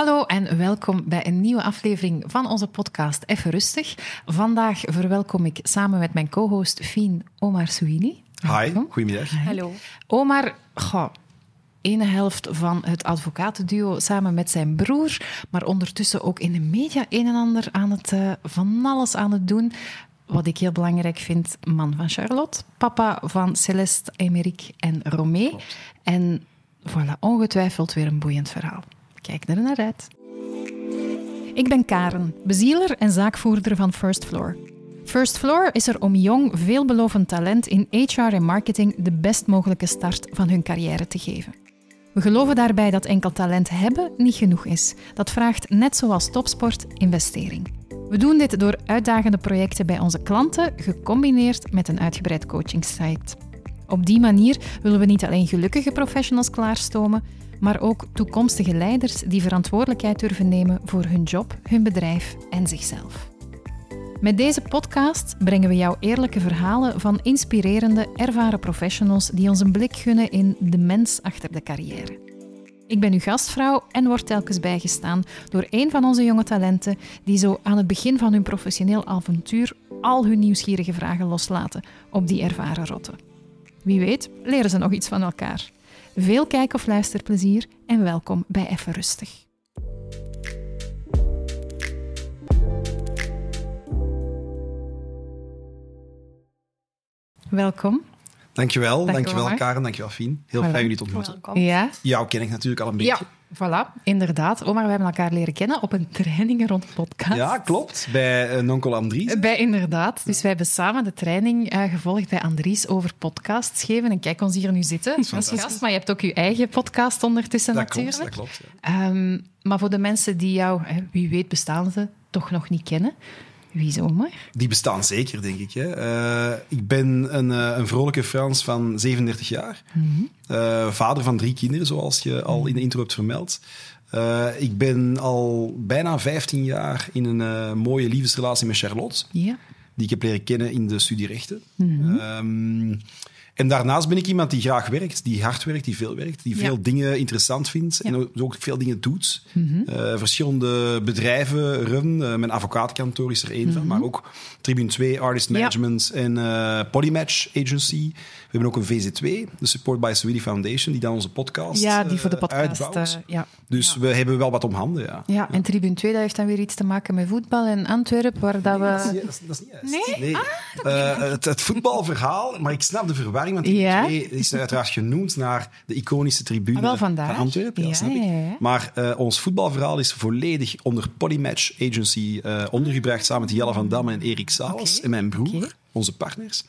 Hallo en welkom bij een nieuwe aflevering van onze podcast Even Rustig. Vandaag verwelkom ik samen met mijn co-host Fien Omar Souini. Hi, goedemiddag. Hallo. Omar, goh, ene helft van het advocatenduo samen met zijn broer, maar ondertussen ook in de media een en ander aan het, uh, van alles aan het doen. Wat ik heel belangrijk vind, man van Charlotte, papa van Celeste, Emeric en Romee. En voilà, ongetwijfeld weer een boeiend verhaal. Kijk er naar uit. Ik ben Karen, bezieler en zaakvoerder van First Floor. First Floor is er om jong, veelbelovend talent in HR en marketing de best mogelijke start van hun carrière te geven. We geloven daarbij dat enkel talent hebben niet genoeg is. Dat vraagt, net zoals topsport, investering. We doen dit door uitdagende projecten bij onze klanten, gecombineerd met een uitgebreid coachingsite. Op die manier willen we niet alleen gelukkige professionals klaarstomen, maar ook toekomstige leiders die verantwoordelijkheid durven nemen voor hun job, hun bedrijf en zichzelf. Met deze podcast brengen we jou eerlijke verhalen van inspirerende, ervaren professionals die ons een blik gunnen in de mens achter de carrière. Ik ben uw gastvrouw en word telkens bijgestaan door een van onze jonge talenten die zo aan het begin van hun professioneel avontuur al hun nieuwsgierige vragen loslaten op die ervaren rotten. Wie weet, leren ze nog iets van elkaar. Veel kijk- of luisterplezier en welkom bij Even Rustig. Welkom. Dankjewel, dankjewel Omar. Karen, dankjewel Fien. Heel fijn jullie te ontmoeten. Welkom. Ja, Jou ken ik natuurlijk al een beetje. ja, voilà, inderdaad. Omar, we hebben elkaar leren kennen op een training rond podcast. Ja, klopt. Bij uh, Nonkel Andries. Bij inderdaad. Dus wij hebben samen de training eh, gevolgd bij Andries over podcasts geven. En kijk ons hier nu zitten als gast. Maar je hebt ook je eigen podcast ondertussen dat klopt, natuurlijk. dat klopt. ja. Ehm, maar voor de mensen die jou, wie weet bestaan ze, toch nog niet kennen. Wie is Omar? Die bestaan zeker, denk ik. Hè. Eh, ik ben een, eh, een vrolijke Frans van 37 jaar. Eh, vader van drie kinderen, zoals je al in de intro hebt vermeld. Ik ben al bijna 15 jaar in een mooie liefdesrelatie met Charlotte. Die ik heb leren kennen in de studierechten. Ehm, en daarnaast ben ik iemand die graag werkt, die hard werkt, die veel werkt, die Ja. veel dingen interessant vindt en ook- ook veel dingen doet. Eh, verschillende bedrijven run. Eh, mijn advocaatkantoor is er één van, maar ook Tribune 2, Artist Ja. Management en eh, Polymatch Agency. We hebben ook een VZ2, de Support by Swedish Foundation, die dan onze podcast ja, die voor de eh, podcast. eh, ja. Dus ja. we hebben wel wat om handen, ja. Ja, en Tribune 2 dat heeft dan weer iets te maken met voetbal en Antwerpen, waar dat Nee, dat, is, we... niet- dat is- dat is niet juist. Nee? Eh, het, het voetbalverhaal, maar ik snap de verwarring, want Ja. die twee is uiteraard genoemd naar de iconische tribune Ah, van Antwerpen. Ja, Ja, snap ik. ja, ja. Maar ons voetbalverhaal is volledig onder Polymatch Agency ondergebracht, samen met Jelle van Damme en Erik Oké. en mijn broer, onze partners.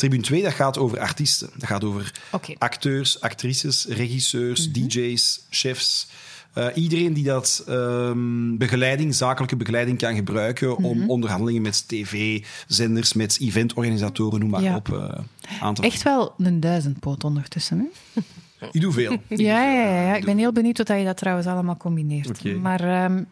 Tribune 2, dat gaat over artiesten. Dat gaat over acteurs, actrices, regisseurs, Mhm. DJ's, chefs. Eh, iedereen die dat ehm, begeleiding, zakelijke begeleiding kan gebruiken Mhm. om onderhandelingen met tv-zenders, met eventorganisatoren, noem maar Ja. op, eh, aan te Echt wel een duizendpoot ondertussen, hè? Ik doe veel. Ja, ja, ja, ja. Ik ben heel benieuwd hoe je dat trouwens allemaal combineert. Maar ehm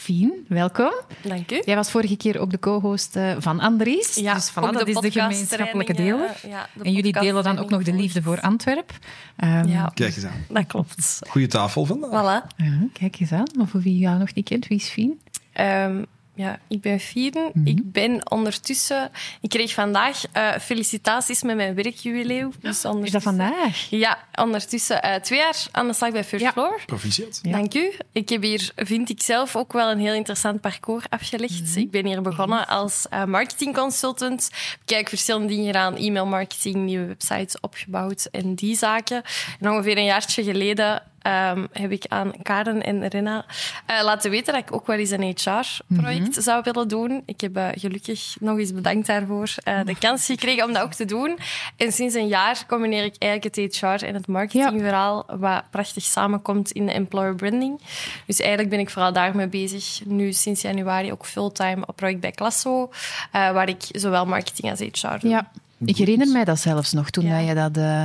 Fien, welkom. Dank u. Jij was vorige keer ook de co-host eh, van Andries. Ja, dus voilà, dat is de gemeenschappelijke eh, deler. ja, de en jullie delen dan ook nog de liefde voor. Antwerp. Ehm, Ja, Kijk eens aan. dat klopt. Goeie tafel vandaag. Voilà. ja, kijk eens aan. Maar voor wie jou nog niet kent, wie is Fien? Ehm, ja, ik ben Fieren. Mhm. Ik ben ondertussen... Ik kreeg vandaag eh, felicitaties met mijn werkjubileum. Dus Is dat vandaag? Ja, ondertussen eh, twee jaar aan de slag bij First Ja. Floor. Proficiat. Ja. Dank u. Ik heb hier, vind ik zelf, ook wel een heel interessant parcours afgelegd. Mhm. Ik ben hier begonnen als eh, marketingconsultant. Kijk, verschillende dingen gedaan. E-mailmarketing, nieuwe websites opgebouwd en die zaken. En ongeveer een jaartje geleden ehm, heb ik aan Karen en Rena eh, laten weten dat ik ook wel eens een HR-project Mhm. zou willen doen. Ik heb eh, gelukkig nog eens bedankt daarvoor eh, de kans gekregen om dat ook te doen. En sinds een jaar combineer ik eigenlijk het HR en het marketingverhaal, wat prachtig samenkomt in de employer branding. Dus eigenlijk ben ik vooral daarmee bezig. Nu sinds januari ook fulltime op project bij Classo, eh, waar ik zowel marketing als HR doe. Ja, ik herinner mij dat zelfs nog toen Ja. dat je dat eh,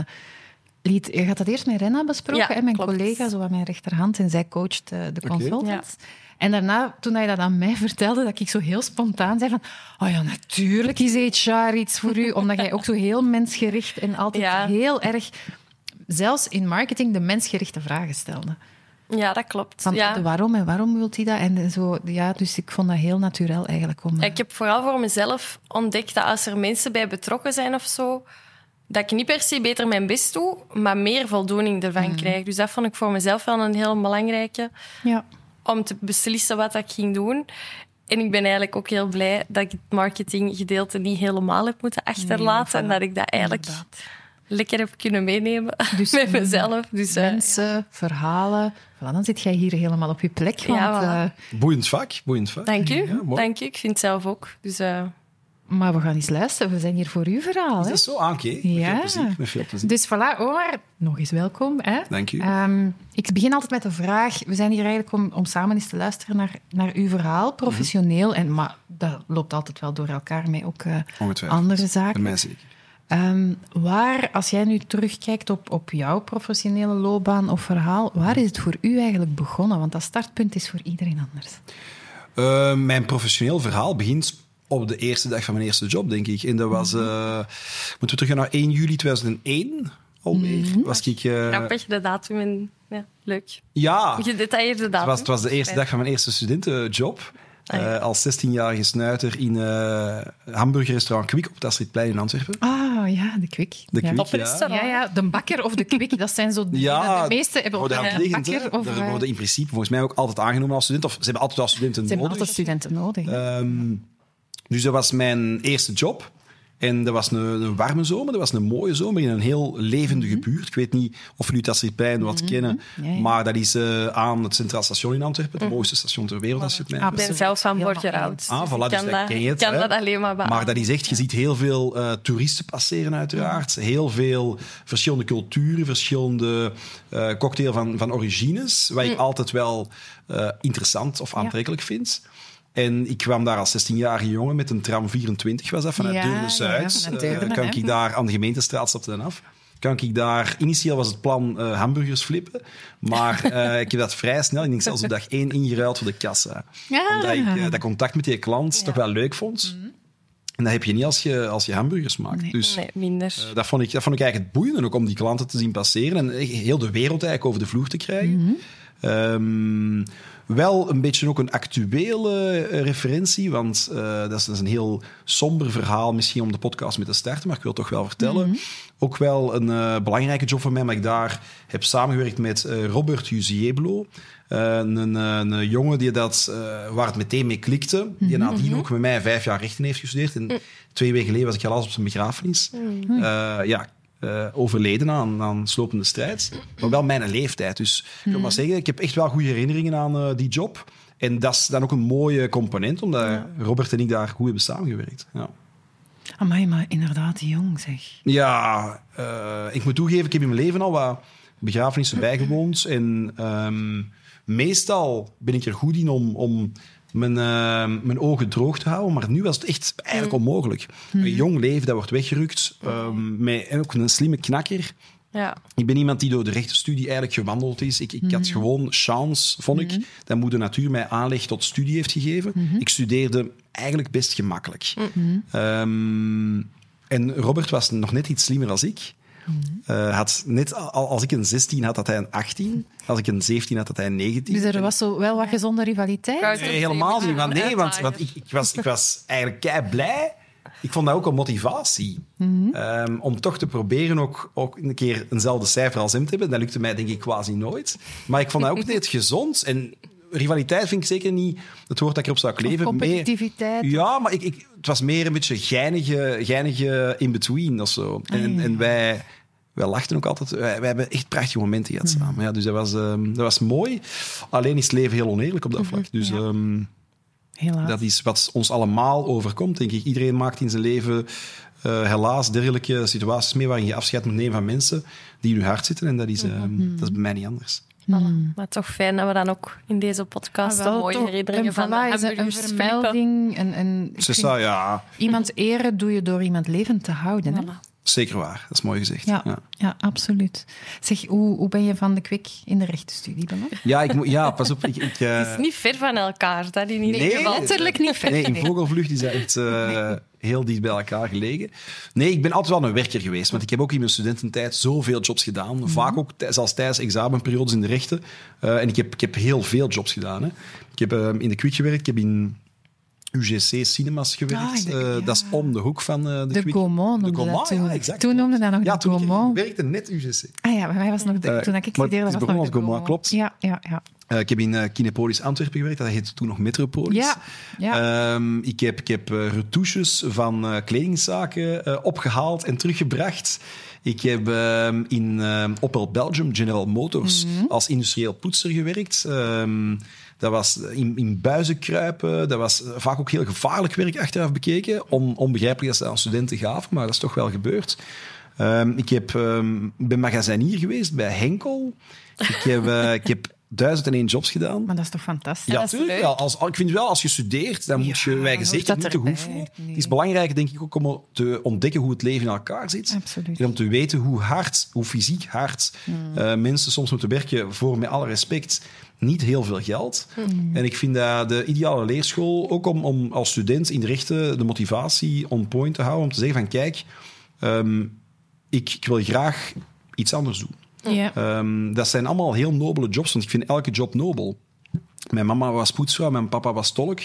liet. Je had dat eerst met Renna besproken, Ja, hè, mijn klopt. collega, zo aan mijn rechterhand, en zij coacht eh, de Oké. consultants. En daarna, toen hij dat aan mij vertelde, dat ik zo heel spontaan zei van oh ja, natuurlijk is HR iets voor u, omdat jij ook zo heel mensgericht en altijd Ja. heel erg, zelfs in marketing, de mensgerichte vragen stelde. Ja, dat klopt. Van ja. de waarom en waarom wilt hij dat? En zo, ja, dus ik vond dat heel natuurlijk eigenlijk. Om, Ik heb vooral voor mezelf ontdekt dat als er mensen bij betrokken zijn of zo, dat ik niet per se beter mijn best doe, maar meer voldoening ervan krijg. Dus dat vond ik voor mezelf wel een heel belangrijke ja. om te beslissen wat ik ging doen. En ik ben eigenlijk ook heel blij dat ik het marketinggedeelte niet helemaal heb moeten achterlaten. Nee, en dat ik dat eigenlijk Inderdaad. lekker heb kunnen meenemen Dus, met mezelf. Dus, eh, Mensen, verhalen. Voilà, dan zit jij hier helemaal op je plek. Want, Ja, voilà. eh, Boeiend vak, boeiend vak. dank u. Ja, dank u. Ik vind het zelf ook. Dus eh, maar we gaan eens luisteren. We zijn hier voor uw verhaal. Is dat zo? Ah, oké. Met Ja. veel plezier. Met veel plezier. Dus voilà, Omar, nog eens welkom. Hè? Dank u. Ehm, ik begin altijd met de vraag... We zijn hier eigenlijk om, om samen eens te luisteren naar, naar uw verhaal, professioneel. en, maar dat loopt altijd wel door elkaar met ook eh, andere Bij zaken. mij zeker. Ehm, waar, als jij nu terugkijkt op, op jouw professionele loopbaan of verhaal, waar is het voor u eigenlijk begonnen? Want dat startpunt is voor iedereen anders. Eh, mijn professioneel verhaal begint op de eerste dag van mijn eerste job, denk ik. En dat was... eh, moeten we terug naar 1 juli 2001 alweer? Was ik... eh, grappig, de datum. En, ja, leuk. ja, Gedetailleerde het datum. was, het was de eerste dag van mijn eerste studentenjob. Ah, ja. Eh, als 16-jarige snuiter in uh, hamburgerrestaurant Kwik op het Astridplein in Antwerpen. Ah, ja, de kwik. De ja. Kwik, ja. Ja, ja, de bakker of de kwik, dat zijn zo... Ja, de meeste hebben hand een bakker of... Daar worden in principe volgens mij ook altijd aangenomen als student. Of ze hebben altijd wel studenten Ze hebben nodig. altijd studenten nodig. Dus dat was mijn eerste job. En dat was een, een warme zomer, dat was een mooie zomer in een heel levendige buurt. Ik weet niet of jullie dat Pijn wat kennen, Ja, ja. maar dat is eh, aan het Centraal Station in Antwerpen, het mooiste station ter wereld als je het mij Ah, Ik ben Absoluut. zelf van Borgerhout. eens. Ah, voilà, ik dus kan, dat ken je het, kan hè? dat alleen maar beamen. Maar dat is echt, je ziet heel veel eh, toeristen passeren uiteraard. Heel veel verschillende culturen, verschillende eh cocktail van, van origines, wat ik altijd wel eh, interessant of aantrekkelijk vind. En ik kwam daar als 16-jarige jongen met een tram 24, was dat, vanuit Ja, Deurne ja, Eh, kan ik daar aan de gemeentestraat stapte dan af. Kan ik daar, initieel was het plan eh, hamburgers flippen, maar eh, ik heb dat vrij snel, ik denk zelfs op dag één, ingeruild voor de kassa. Ja. Omdat ik dat contact met die klant toch wel leuk vond. En dat heb je niet als je, als je hamburgers maakt. Nee. Dus Nee, minder. eh, dat, vond ik, dat vond ik eigenlijk het boeiende, ook om die klanten te zien passeren en heel de wereld eigenlijk over de vloer te krijgen. Ehm, wel een beetje ook een actuele eh, referentie, want eh, dat, is, dat is een heel somber verhaal misschien om de podcast mee te starten, maar ik wil het toch wel vertellen. Ook wel een eh, belangrijke job voor mij, maar ik daar heb samengewerkt met Robert Jusieblo. Een, een jongen die dat, waar het meteen mee klikte. Die nadien ook met mij vijf jaar rechten heeft gestudeerd. En twee weken geleden was ik helaas op zijn begrafenis. Eh, ja, eh, overleden aan, aan slopende strijd. Maar wel mijn leeftijd. Dus ik wil maar zeggen, ik heb echt wel goede herinneringen aan eh, die job. En dat is dan ook een mooie component, omdat Robert en ik daar goed hebben samengewerkt. Ja. Amai, maar inderdaad, jong zeg. Ja, eh, ik moet toegeven, ik heb in mijn leven al wat begrafenissen bijgewoond. En ehm, meestal ben ik er goed in om, om mijn, eh, mijn ogen droog te houden. Maar nu was het echt eigenlijk onmogelijk. Een jong leven, dat wordt weggerukt. ehm, met en ook een slimme knakker. Ja. Ik ben iemand die door de rechtenstudie eigenlijk gewandeld is. Ik, ik had gewoon chance, vond ik, dat moeder natuur mij aanleg tot studie heeft gegeven. Ik studeerde eigenlijk best gemakkelijk. Ehm, en Robert was nog net iets slimmer als ik. Eh, had net al, als ik een 16 had, had hij een 18. Als ik een 17 had, had hij een 19. Dus er was zo wel wat gezonde rivaliteit. Nee, helemaal niet. Want nee, want, want ik, ik, was, ik was eigenlijk kei blij. Ik vond dat ook een motivatie. Ehm, om toch te proberen ook, ook een keer eenzelfde cijfer als hem te hebben. Dat lukte mij denk ik quasi nooit. Maar ik vond dat ook net gezond. En rivaliteit vind ik zeker niet het woord dat ik erop zou kleven. Meer- competitiviteit. ja, maar ik, ik, het was meer een beetje geinige, geinige in-between of zo. En, ja. en wij, wij lachten ook altijd. Wij, wij hebben echt prachtige momenten gehad samen. Ja, dus dat was, ehm, dat was mooi. Alleen is het leven heel oneerlijk op dat vlak. Dus Ja. ehm, Helaas. dat is wat ons allemaal overkomt, denk ik. Iedereen maakt in zijn leven eh, helaas dergelijke situaties mee waarin je afscheid moet nemen van mensen die in je hart zitten. En dat is, ehm, dat is bij mij niet anders. Voilà. Maar toch fijn dat we dan ook in deze podcast Ah, wel, mooie toch. herinneringen En van is een- een vermelding. En, en ik Ze vind, zei, ja, Iemand eren doe je door iemand levend te houden. Hè? Zeker waar, dat is mooi gezegd. Ja, ja. ja. absoluut. Zeg, hoe, hoe ben je van de kwik in de rechtenstudie beland? Ja, ik moet, ja pas op. Ik, ik, uh... Het is niet ver van elkaar, dat in ieder Nee, geval. Letterlijk niet ver. Nee, in vogelvlucht is dat echt eh, heel dicht bij elkaar gelegen. Nee, ik ben altijd wel een werker geweest, want ik heb ook in mijn studententijd zoveel jobs gedaan. Vaak ook zelfs tijdens examenperiodes in de rechten. Eh, en ik heb, ik heb heel veel jobs gedaan. Hè. Ik heb eh, in de Kwik gewerkt, ik heb in UGC Cinemas gewerkt. Ah, Eh, ja. Dat is om de hoek van eh, de, De. Gaumont De Gaumont, ja, exact. Toen noemde dat nog Ja, de Gaumont. werkte net UGC. Ah ja, bij mij was nog de, Eh, toen ik studeerde, het was nog begonnen de Gaumont, klopt. Ja, ja, ja. Ik heb in eh, Kinepolis Antwerpen gewerkt, dat heette toen nog Metropolis. Ja, ja. Ehm, ik heb, ik heb retouches van kledingzaken eh, opgehaald en teruggebracht. Ik heb ehm, in ehm, Opel Belgium, General Motors, Mhm. als industrieel poetser gewerkt. Dat was in, in buizen kruipen. Dat was eh, vaak ook heel gevaarlijk werk achteraf bekeken. On, onbegrijpelijk dat ze aan studenten gaven, maar dat is toch wel gebeurd. Ehm, ik heb, ik ben magazinier geweest bij Henkel. Ik heb, eh, ik heb duizend en één jobs gedaan. Maar dat is toch fantastisch? Ja, dat is tuurlijk. leuk. Ja, als, ik vind wel, als je studeert, dan moet je zeker hoort niet te hoeven. Nee. Het is belangrijk, denk ik, ook om te ontdekken hoe het leven in elkaar zit. Absoluut. En om te weten hoe hard, hoe fysiek hard Hmm. eh, mensen soms moeten werken voor, met alle respect, niet heel veel geld. Hmm. En ik vind dat de ideale leerschool, ook om, om als student in de rechten de motivatie on point te houden, om te zeggen van kijk, ehm, ik, ik wil graag iets anders doen. Ja. Ehm, dat zijn allemaal heel nobele jobs, want ik vind elke job nobel. Mijn mama was poetsvrouw, mijn papa was tolk.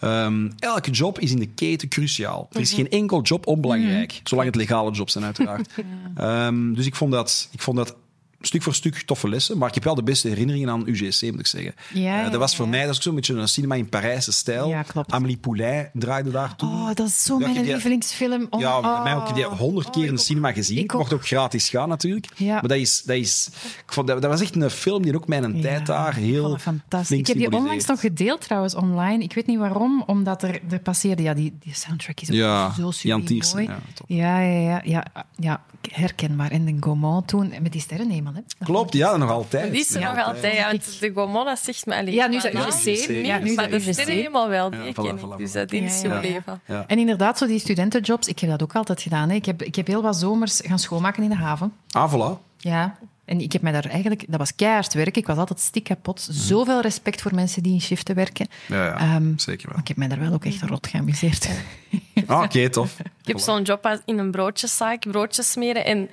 Ehm, elke job is in de keten cruciaal. Er is geen enkel job onbelangrijk, zolang het legale jobs zijn, uiteraard. Ehm, dus ik vond, dat, ik vond dat stuk voor stuk toffe lessen, maar ik heb wel de beste herinneringen aan UGC, moet ik zeggen. Ja, Eh, dat was voor ja. mij dat is ook zo'n beetje een cinema in Parijse stijl. Ja, klopt. Amélie Poulain draaide daar toen. Oh, dat is zo ik mijn lievelingsfilm. Oh, Ja, bij oh. mij heb ik die honderd keer in de cinema gezien. Ik Ik mocht ook. gratis gaan, natuurlijk. Ja. Maar dat, is, dat, is, ik vond, dat, dat was echt een film die ook mijn tijd daar ik heel fantastisch. Ik heb die onlangs nog gedeeld trouwens online. Ik weet niet waarom, omdat er, er passeerde... Ja, die, die soundtrack is ook zo super Jan Tiersen, mooi. ja. Ja, ja, ja, ja, herkenbaar. En de Gaumont toen, met die sterrenhemel. Hè. Dat Klopt, ja, nog altijd. Die is er Ja, nog altijd. Ja, want de Gaumont, dat zegt me alleen. Ja, nu is dat maar Ja, niet, nu is maar dat helemaal wel. Die ken ik. Dus dat is gebleven. Ja. En inderdaad, zo die studentenjobs, ik heb dat ook altijd gedaan. Hè. Ik, heb, ik heb heel wat zomers gaan schoonmaken in de haven. Ah, voilà. Ja. En ik heb mij daar eigenlijk... Dat was keihard werken. Ik was altijd stik kapot. Zoveel respect voor mensen die in shiften werken. Ja, ja, Ehm, zeker wel. Maar ik heb mij daar wel ook echt rot geamuseerd. Ah, Oké, tof. Ik heb zo'n job in een broodjeszaak, broodjes smeren. En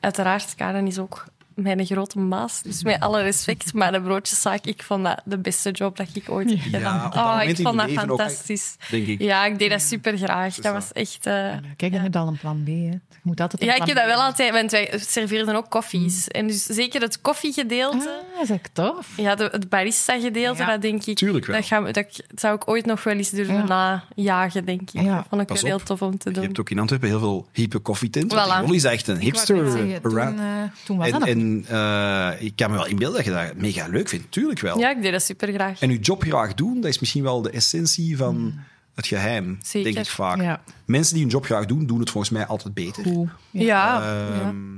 uiteraard, Karen is ook mijn grote baas. Dus met alle respect, maar de broodjeszaak, ik vond dat de beste job dat ik ooit heb gedaan. dat oh, ik vond je dat ook, fantastisch. denk ik. Ja, ik deed dat super graag. Dat was echt... eh, Kijk, je al een plan B. Hè. Je moet altijd een Ja, ik heb dat wel altijd, want wij serveerden ook koffies. En dus zeker het koffiegedeelte, Ah, is dat tof? ja, de, het barista-gedeelte, Ja. dat denk ik... Tuurlijk wel. Dat, gaan we- dat zou ik ooit nog wel eens durven najagen, denk ik. Ja. Dat vond ik Pas wel heel op. tof om te Je doen. hebt ook in Antwerpen heel veel hippe koffietenten. Voilà. Voilà. is echt een hipster zeggen, toen, around. eh, toen was En, dat niet. En eh, ik kan me wel inbeelden dat je dat mega leuk vindt. Tuurlijk wel. Ja, ik deed dat super graag. En je job graag doen, dat is misschien wel de essentie van het geheim, Zeker. denk ik vaak. Ja. Mensen die hun job graag doen, doen het volgens mij altijd beter. Ja, ja. Ehm,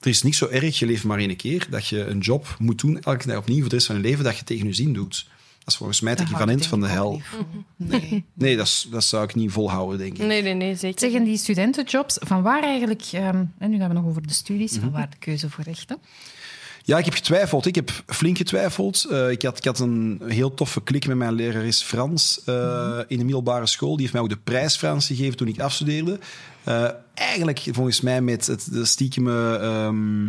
Er is niet zo erg, je leeft maar één keer, dat je een job moet doen, elke dag opnieuw voor de rest van je leven, dat je tegen je zin doet. Dat is volgens mij het equivalent van de hel. Nee. Nee, dat, dat zou ik niet volhouden, denk ik. Nee, nee, nee, zeker. Zeggen die studentenjobs, van waar eigenlijk, ehm, en nu gaan we nog over de studies, Mhm. van waar de keuze voor rechten? Ja, ik heb getwijfeld. Ik heb flink getwijfeld. Eh, ik, had, ik had een heel toffe klik met mijn lerares Frans eh, in de middelbare school. Die heeft mij ook de prijs Frans gegeven toen ik afstudeerde. Eh, eigenlijk volgens mij met het, de stiekeme, ehm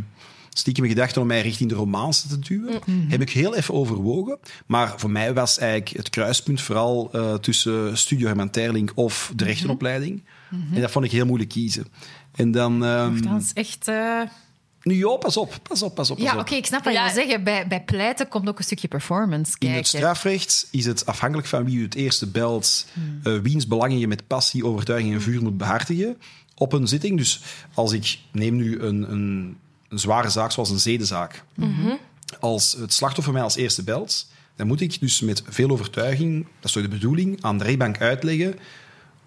stiekeme gedachte om mij richting de romance te duwen. Heb ik heel even overwogen. Maar voor mij was eigenlijk het kruispunt vooral eh, tussen Studio Herman Terling of de rechtenopleiding. En dat vond ik heel moeilijk kiezen. En dan... ehm, Dat is echt... eh, nu, joh, pas op, pas op, pas op. Pas Ja, oké, ik snap wat Ja. je wil zeggen. Bij, bij pleiten komt ook een stukje performance In kijken. het strafrecht is het afhankelijk van wie u het eerste belt, eh, wiens belangen je met passie, overtuiging en vuur moet behartigen op een zitting. Dus als ik neem nu een, een, een zware zaak zoals een zedenzaak, als het slachtoffer mij als eerste belt, dan moet ik dus met veel overtuiging, dat is toch de bedoeling, aan de rechtbank uitleggen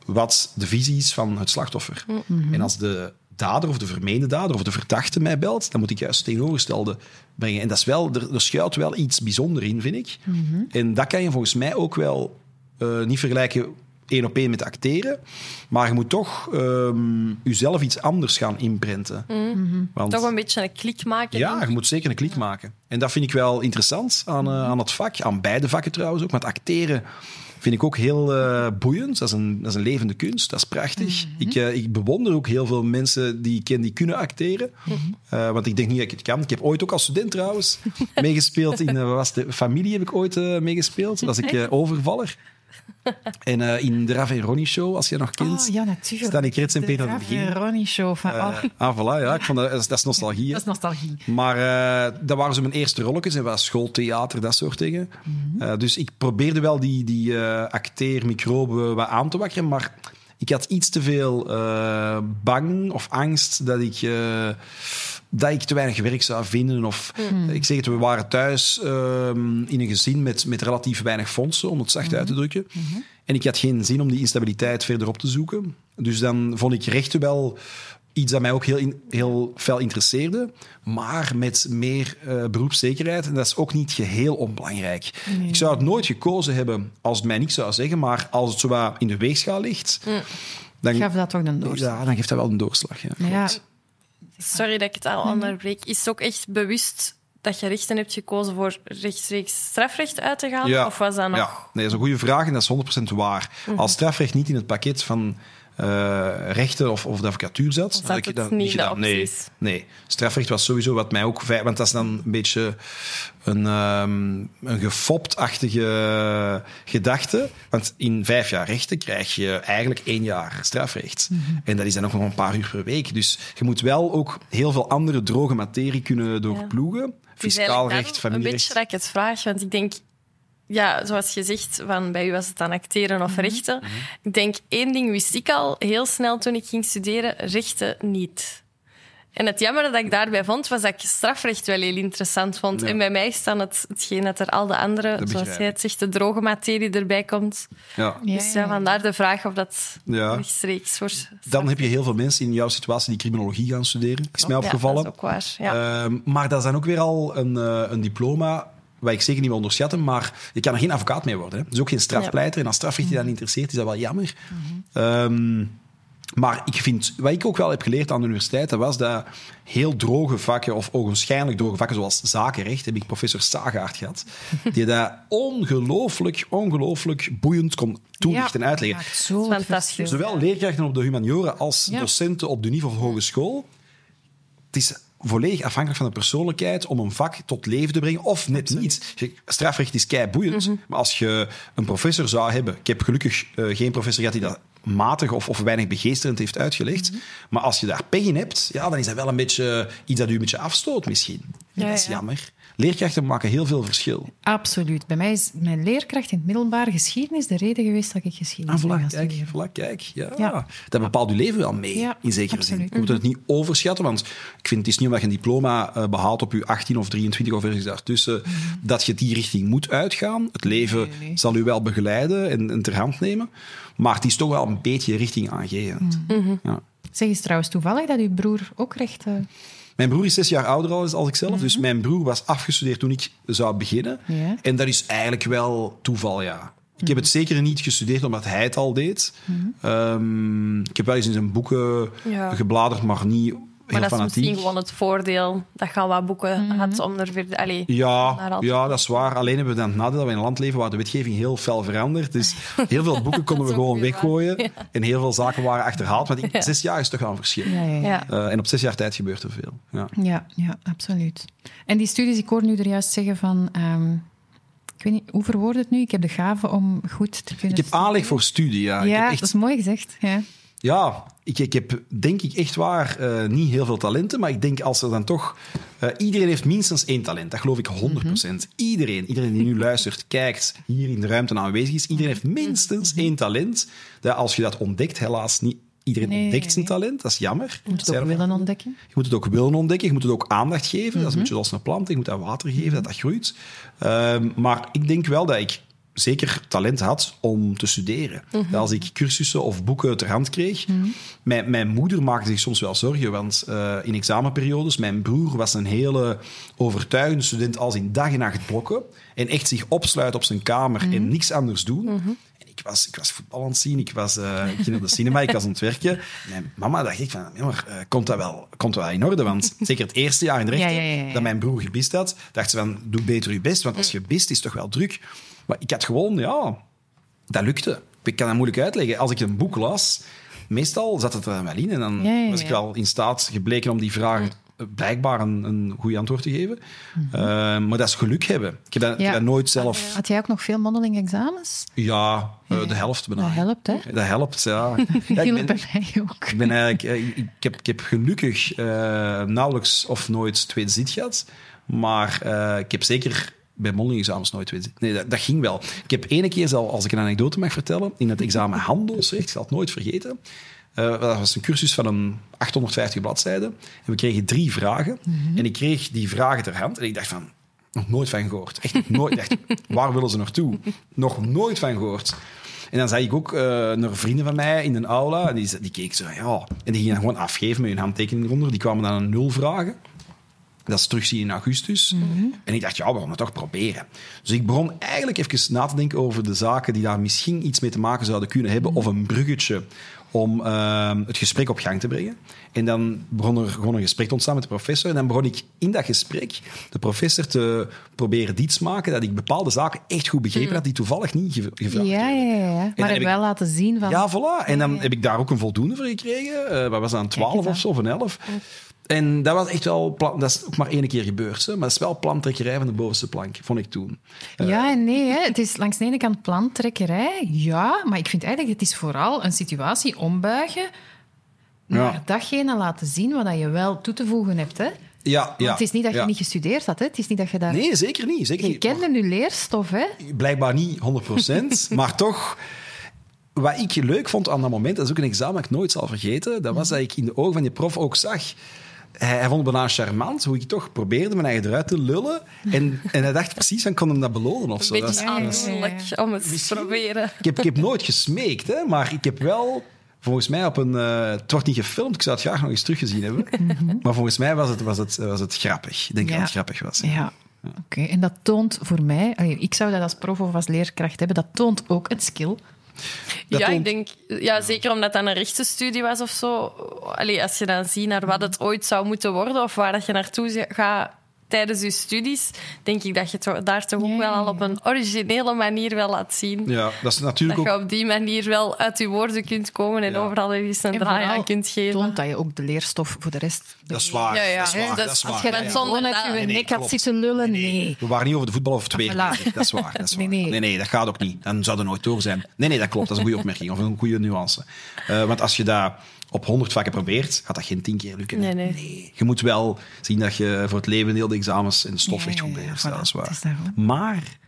wat de visie is van het slachtoffer. En als de dader of de vermeende dader of de verdachte mij belt, dan moet ik juist het tegenovergestelde brengen. En dat is wel, er, er schuilt wel iets bijzonders in, vind ik. En dat kan je volgens mij ook wel eh, niet vergelijken één op één met acteren. Maar je moet toch ehm, jezelf iets anders gaan inprenten. Want, Toch een beetje een klik maken. ja, je moet zeker een klik maken. En dat vind ik wel interessant aan, eh, aan het vak. Aan beide vakken trouwens ook. Want acteren vind ik ook heel eh, boeiend. Dat is, een, dat is een levende kunst. Dat is prachtig. ik, eh, ik bewonder ook heel veel mensen die ik ken die kunnen acteren. Eh, want ik denk niet dat ik het kan. Ik heb ooit ook als student trouwens meegespeeld. In wat was de familie heb ik ooit meegespeeld. Dat was ik eh, overvaller. En eh, in de Rav en Ronnie show, als je nog kent. Oh, ja, natuurlijk. Stanley Krets en De Peter Begin. Ronnie show. Van, oh, Eh, ah, voilà, ja. Ik vond dat, dat is nostalgie. hè. dat is nostalgie. Maar eh, dat waren zo mijn eerste rolletjes. En was schooltheater, dat soort dingen. Eh, dus ik probeerde wel die, die acteermicroben wat aan te wakkeren. Maar ik had iets te veel eh, bang of angst dat ik, eh, dat ik te weinig werk zou vinden. Of ik zeg het, we waren thuis ehm, in een gezin met, met relatief weinig fondsen, om het zacht uit te drukken. En ik had geen zin om die instabiliteit verder op te zoeken. Dus dan vond ik rechten wel iets dat mij ook heel, in- heel fel interesseerde, maar met meer eh, beroepszekerheid. En dat is ook niet geheel onbelangrijk. Ik zou het nooit gekozen hebben als het mij niks zou zeggen, maar als het zo in de weegschaal ligt, dan, Gaf dat toch een doorslag? ja, dan geeft dat wel een doorslag. Ja, Ja. Sorry dat ik het al onderbreek. Is het ook echt bewust dat je rechten hebt gekozen voor rechtstreeks strafrecht uit te gaan? Of was dat nog... Ja, nee, dat is een goede vraag en dat is 100% waar. Als strafrecht niet in het pakket van rechten of, of de advocatuur zat, zat had ik dat niet niet in de gedaan. Nee, nee, strafrecht was sowieso wat mij ook... Want dat is dan een beetje een, ehm een gefopt-achtige gedachte. Want in vijf jaar rechten krijg je eigenlijk één jaar strafrecht. Mhm. En dat is dan nog een paar uur per week. Dus je moet wel ook heel veel andere droge materie kunnen doorploegen. Is Fiscaal recht, daarom Een familierecht. beetje dat ik het vraag, want ik denk... Ja, zoals je zegt, van bij u was het dan acteren of rechten. Ik denk, één ding wist ik al heel snel toen ik ging studeren, rechten niet. En het jammer dat ik daarbij vond, was dat ik strafrecht wel heel interessant vond. Ja. En bij mij is dan het, hetgeen dat er al de andere, Dat zoals jij het zegt, de droge materie erbij komt. Ja. Ja, dus ja, ja. vandaar de vraag of dat Ja. rechtstreeks wordt. Dan heb je heel veel mensen in jouw situatie die criminologie gaan studeren. Is mij Ja, opgevallen. dat is ook waar. Ja. Ehm, maar dat is dan ook weer al een, eh, een diploma wat ik zeker niet wil onderschatten, maar je kan er geen advocaat mee worden. Hè. Dus ook geen strafpleiter. En als strafrecht je dan interesseert, is dat wel jammer. Ehm, maar ik vind, wat ik ook wel heb geleerd aan de universiteit, dat was dat heel droge vakken, of ogenschijnlijk droge vakken, zoals zakenrecht, heb ik professor Sagaard gehad, die dat ongelooflijk, ongelooflijk boeiend kon toelichten en uitleggen. zo fantastisch. Zowel leerkrachten op de humaniora als Ja. docenten op de niveau van hogeschool. Het is volledig afhankelijk van de persoonlijkheid om een vak tot leven te brengen, of net niet. Strafrecht is kei boeiend, maar als je een professor zou hebben... Ik heb gelukkig eh, geen professor gehad die dat matig of, of weinig begeesterend heeft uitgelegd. Maar als je daar pech in hebt, ja, dan is dat wel een beetje iets dat u een beetje afstoot misschien. Ja, dat is ja. jammer. Leerkrachten maken heel veel verschil. Absoluut. Bij mij is mijn leerkracht in het middelbaar geschiedenis de reden geweest dat ik Ah, geschiedenis voilà, gaan kijk, voilà, kijk. Ja. Ja. Dat bepaalt je leven wel mee, Ja, in zekere absoluut. zin. Je moet het niet overschatten, want ik vind het is niet omdat je een diploma eh, behaalt op je 18 of 23 of ergens daartussen, dat je die richting moet uitgaan. Het leven Mhm. Nee, nee. zal u wel begeleiden en, en ter hand nemen, maar het is toch wel een beetje richting aangevend. Mhm. Ja. Zeg eens trouwens toevallig dat uw broer ook recht... eh, Mijn broer is zes jaar ouder als als ik zelf, dus mijn broer was afgestudeerd toen ik zou beginnen. Mhm. En dat is eigenlijk wel toeval, ja. Ik heb het zeker niet gestudeerd omdat hij het al deed. Ehm, ik heb wel eens in zijn boeken Ja. gebladerd, maar niet Maar dat is fanatiek. misschien gewoon het voordeel dat je al wat boeken Mhm. had om er verder... Allee, Ja, ja, dat is waar. Alleen hebben we dan het nadeel dat we in een land leven waar de wetgeving heel fel verandert. Dus heel veel boeken konden we gewoon weer weggooien. En heel veel zaken waren achterhaald. Want ik, zes jaar is toch wel een verschil. ja, ja, ja. Ja. Eh, en op zes jaar tijd gebeurt er veel. Ja. Ja, ja, absoluut. En die studies, ik hoor nu er juist zeggen van... ehm, ik weet niet, hoe verwoord het nu? Ik heb de gave om goed te kunnen... Ik heb aanleg voor studie, ja. ik Ja, heb echt dat is mooi gezegd. Ja. Ja, ik, ik heb denk ik echt waar eh, niet heel veel talenten, maar ik denk als er dan toch... eh, iedereen heeft minstens één talent, dat geloof ik 100%. Iedereen, iedereen die nu luistert, kijkt, hier in de ruimte aanwezig is, iedereen heeft minstens één talent. Dat als je dat ontdekt, helaas niet iedereen Nee, ontdekt zijn talent, dat is jammer. Je moet het ook willen ontdekken. je moet het ook willen ontdekken, je moet het ook aandacht geven. Dat is een Mhm. beetje zoals een plant, je moet dat water geven, dat dat groeit. Ehm, maar ik denk wel dat ik zeker talent had om te studeren. Mhm. Dat Als ik cursussen of boeken ter hand kreeg. mijn, mijn moeder maakte zich soms wel zorgen, want eh, in examenperiodes, mijn broer was een hele overtuigende student als in dag en nacht blokken en echt zich opsluiten op zijn kamer Mhm. en niks anders doen. En ik was, ik was voetbal aan het zien, ik, was, uh, ik ging naar de cinema, ik was aan het werken. Mijn mama dacht ik van, ja, maar, uh, komt, dat wel, komt dat wel in orde? Want zeker het eerste jaar in de rechter, ja, ja, ja, dat mijn broer gebist had, dacht ze van, doe beter je best, want als je bist, is het toch wel druk. Maar ik had gewoon, ja, dat lukte. Ik kan dat moeilijk uitleggen. Als ik een boek las, meestal zat het er wel in en dan was ik wel in staat gebleken om die vragen blijkbaar een, een goed antwoord te geven. Mhm. uh, maar dat is geluk hebben. Ik heb dat, ja. dat nooit zelf... Had jij ook nog veel mondeling examens? Ja, uh, de helft bijna. Dat helpt, hè? Dat helpt, ja. ja ik ben, bij mij ook. Ik, ben eigenlijk, eh, ik, ik, heb, ik heb gelukkig nauwelijks of nooit tweede zit gehad. Maar ik heb zeker bij mondeling-examens nooit zit. Nee, dat, dat, ging wel. Ik heb ene keer, zelf, als ik een anekdote mag vertellen, in het examen handelsrecht, ik zal het nooit vergeten... Uh, dat was een cursus van een 850 bladzijden. En we kregen drie vragen. Mhm. En ik kreeg die vragen ter hand. En ik dacht van, nog nooit van gehoord. Echt nooit. Waar willen ze naartoe? Nog nooit van gehoord. En dan zag ik ook uh, naar vrienden van mij in een aula. En die, die keken zo, ja. En die gingen gewoon afgeven met hun handtekening eronder. Die kwamen dan een nul vragen. Dat is terugzien in augustus. Mhm. En ik dacht, ja, we gaan het toch proberen. Dus ik begon eigenlijk even na te denken over de zaken die daar misschien iets mee te maken zouden kunnen hebben. Of een bruggetje om uh, het gesprek op gang te brengen. En dan begon er gewoon een gesprek te ontstaan met de professor. En dan begon ik in dat gesprek de professor te proberen diets maken dat ik bepaalde zaken echt goed begrepen mm. had, die toevallig niet gevraagd ja, ja, ja, ja. Maar heb wel laten zien van... Ja, voilà. En dan heb ik daar ook een voldoende voor gekregen. Uh, wat was dat, een 12 of zo, of een 11. En dat was echt wel, dat is ook maar één keer gebeurd, hè? maar het is wel plantrekkerij van de bovenste plank, vond ik toen. Ja en nee, hè? het is langs de ene kant plantrekkerij, ja, maar ik vind eigenlijk, het is vooral een situatie ombuigen naar ja. datgene laten zien wat je wel toe te voegen hebt. Hè? Ja, ja, het is niet dat je niet gestudeerd had. Hè? Het is niet dat je daar... Nee, zeker niet. Zeker je kende nu leerstof. Hè? Blijkbaar niet 100%, maar toch... Wat ik leuk vond aan dat moment, dat is ook een examen dat ik nooit zal vergeten, dat was dat ik in de ogen van die prof ook zag hij, hij, vond het bijna charmant hoe ik toch probeerde mijn eigen eruit te lullen. En, en hij dacht precies, van kon hem dat belonen of zo. Een beetje om het te proberen. Ik heb, ik heb nooit gesmeekt, hè, maar ik heb wel... Volgens mij op een... Uh, het wordt niet gefilmd, ik zou het graag nog eens teruggezien hebben. Mhm. maar volgens mij was het, was het, was het grappig. Ik denk dat het grappig was. Ja. Oké, en dat toont voor mij... Ik zou dat als prof of als leerkracht hebben. Dat toont ook een skill ja, ik denk, ja, zeker omdat dat een rechtsstudie was of zo. Allee, als je dan ziet naar wat het ooit zou moeten worden of waar dat je naartoe gaat tijdens je studies, denk ik dat je het daar toch ook wel al op een originele manier wel laat zien. Ja, dat is natuurlijk dat je op die manier wel uit je woorden kunt komen en overal eens een draai aan kunt geven. toont dat je ook de leerstof voor de rest... Dat is waar. Ja, ja. Dat is waar. Dat is waar. Als je dan zonder dat je nek had zitten lullen, nee. We waren niet over de voetbal of twee. Dat is waar. Dat is waar. Nee, nee. nee, dat gaat ook niet. Dan zou er nooit door zijn. Nee, nee, dat klopt. Dat is een goede opmerking of een goede nuance. Uh, want als je daar op 100 vakken probeert, gaat dat geen tien keer lukken. Nee, nee. Je moet wel zien dat je voor het leven heel de examens in de stof echt goed beheerst. dat is waar. maar,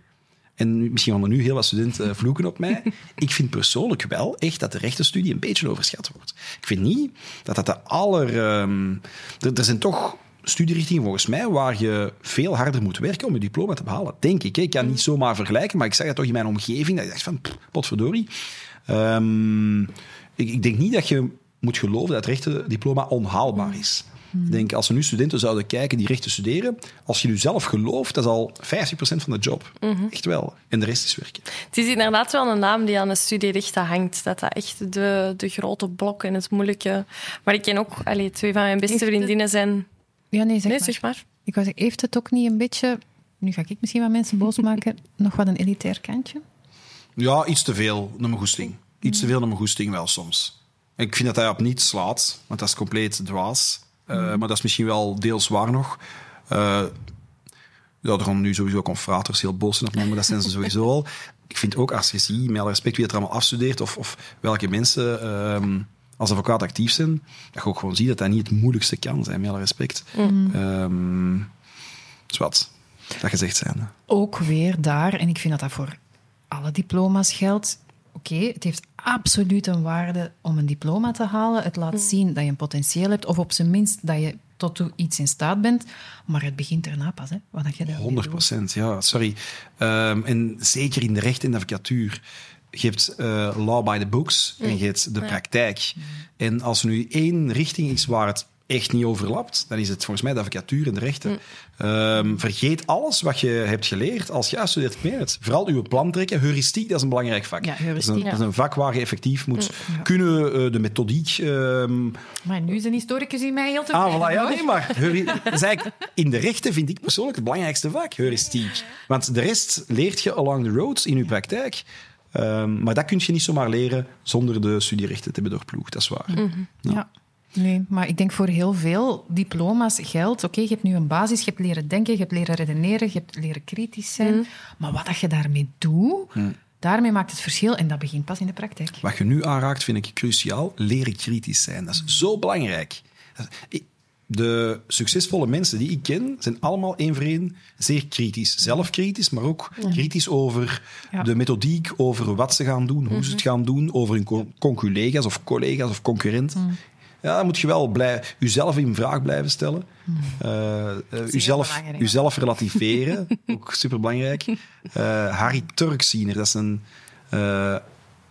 en misschien gaan er nu heel wat studenten vloeken op mij, ik vind persoonlijk wel echt dat de rechtenstudie een beetje overschat wordt. Ik vind niet dat dat de aller... Um, er, er zijn toch studierichtingen volgens mij waar je veel harder moet werken om je diploma te behalen. Denk ik. Ik kan niet zomaar vergelijken, maar ik zeg dat toch in mijn omgeving. Dat ik dacht van, potverdorie. Um, ik, ik, denk niet dat je moet geloven dat het rechtendiploma onhaalbaar is. Ik denk, als er nu studenten zouden kijken die rechten studeren, als je nu zelf gelooft, dat is al 50% van de job. Echt wel. En de rest is werken. Het is inderdaad wel een naam die aan de studierechten hangt. Dat dat echt de, de grote blok en het moeilijke... Maar ik ken ook... Allee, twee van mijn beste vriendinnen zijn... Ja, nee, zeg, nee, maar. zeg maar. Ik was, heeft het ook niet een beetje... Nu ga ik misschien wat mensen boos maken. nog wat een elitair kantje? Ja, iets te veel naar mijn goesting. Iets te veel naar mijn goesting wel soms. Ik vind dat hij op niets slaat, want dat is compleet dwaas. Uh, Maar dat is misschien wel deels waar nog. Uh, ja, er gaan nu sowieso confraters heel boos zijn op me, maar dat zijn ze sowieso al. Ik vind ook, als je ziet, met alle respect, wie het er allemaal afstudeert of, of welke mensen um, als advocaat actief zijn, dat je ook gewoon ziet dat dat niet het moeilijkste kan zijn, met alle respect. Mm. Um, dus wat, dat gezegd zijn. Ook weer daar, en ik vind dat dat voor alle diploma's geldt, oké, het heeft absoluut een waarde om een diploma te halen. Het laat mm. zien dat je een potentieel hebt, of op zijn minst dat je tot iets in staat bent. Maar het begint erna pas, hè? Wat je 100 procent, ja, sorry. Um, en zeker in de recht en de advocatuur. Je hebt uh, law by the books en mm. je hebt de praktijk. Mm. En als er nu één richting is waar het echt niet overlapt, dan is het volgens mij de advocatuur en de rechten. Ehm, vergeet alles wat je hebt geleerd als je studeert. Ik meen het. Vooral uw plan trekken. Heuristiek, dat is een belangrijk vak. Ja, dat, is een, dat is ja. een vak waar je effectief moet kunnen eh, de methodiek... ehm, Maar nu is een historicus in mij heel Ah, tevreden. voilà, ja, nee, maar heuri- dat is eigenlijk, in de rechten vind ik persoonlijk het belangrijkste vak, heuristiek. Want de rest leert je along the road in je praktijk. Ehm, maar dat kun je niet zomaar leren zonder de studierechten te hebben doorploegd, dat is waar. Ja. Nee, maar ik denk voor heel veel diploma's geldt... Oké, je hebt nu een basis, je hebt leren denken, je hebt leren redeneren, je hebt leren kritisch zijn. Maar wat dat je daarmee doet, daarmee maakt het verschil. En dat begint pas in de praktijk. Wat je nu aanraakt, vind ik cruciaal. Leren kritisch zijn. Dat is zo belangrijk. De succesvolle mensen die ik ken, zijn allemaal één voor één zeer kritisch. Zelf kritisch, maar ook kritisch over Ja. de methodiek, over wat ze gaan doen, hoe ze het gaan doen, over hun co- conculega's of collega's of concurrenten. Ja, dan moet je wel blij, jezelf in vraag blijven stellen. Eh, eh, uzelf, belangrijk. uzelf relativeren, ook superbelangrijk. Eh Harry Turksiener, dat is een eh,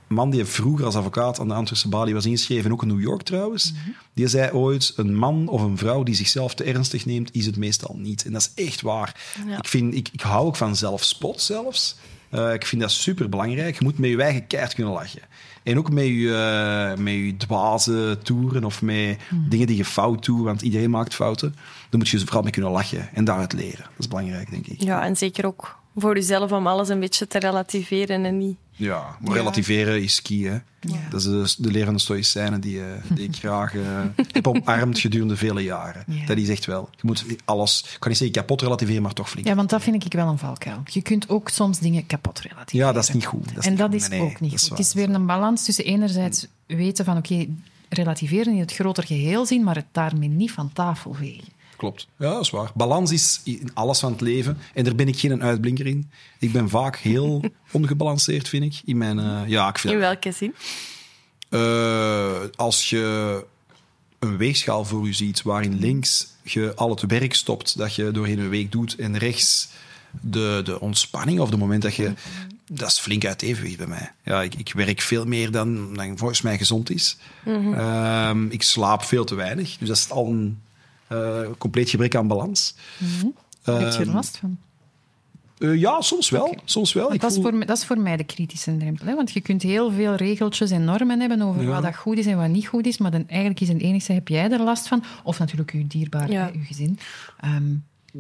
man die vroeger als advocaat aan de Antwerpse Balie was ingeschreven, ook in New York trouwens. Die zei ooit, een man of een vrouw die zichzelf te ernstig neemt, is het meestal niet. En dat is echt waar. Ja. Ik, vind, ik, ik hou ook van zelfspot zelfs. Eh, ik vind dat superbelangrijk. Je moet met je eigen keihard kunnen lachen. En ook met je, eh, met je dwaze toeren of met dingen die je fout doet, want iedereen maakt fouten. Dan moet je vooral mee kunnen lachen en daaruit leren. Dat is belangrijk, denk ik. Ja, en zeker ook voor jezelf om alles een beetje te relativeren en niet... Ja, maar relativeren is key. Hè? Dat is de, de lerende stoïcijnen die, eh, die ik graag eh, heb omarmd gedurende vele jaren. Ja. Dat is echt wel. Je moet alles, ik kan niet zeggen kapot relativeren, maar toch flink. Ja, want dat vind ik wel een valkuil. Je kunt ook soms dingen kapot relativeren. Ja, dat is niet goed. Dat is en niet dat goed. is Nee, ook niet goed. waar. Het is weer een balans tussen enerzijds weten van oké, relativeren in het groter geheel zien, maar het daarmee niet van tafel vegen. Klopt. Ja, dat is waar. Balans is in alles van het leven. En daar ben ik geen uitblinker in. Ik ben vaak heel ongebalanceerd, vind ik. In mijn... eh, ja, ik vind In welke zin? Eh, als je een weegschaal voor je ziet waarin links je al het werk stopt dat je doorheen een week doet en rechts de, de ontspanning of de moment dat je... Dat is flink uit evenwicht bij mij. Ja, ik, ik werk veel meer dan, dan volgens mij gezond is. Ehm, ik slaap veel te weinig. Dus dat is al een compleet gebrek aan balans. Daar heb je er last van. Eh, ja, soms wel. Soms wel. Ik dat, is voor, mij- dat is voor mij de kritische drempel. Hè? Want je kunt heel veel regeltjes en normen hebben over Ja. wat dat goed is en wat niet goed is. Maar dan, eigenlijk is het enige, heb jij er last van? Of natuurlijk je dierbaar, Ja. je gezin. Ehm,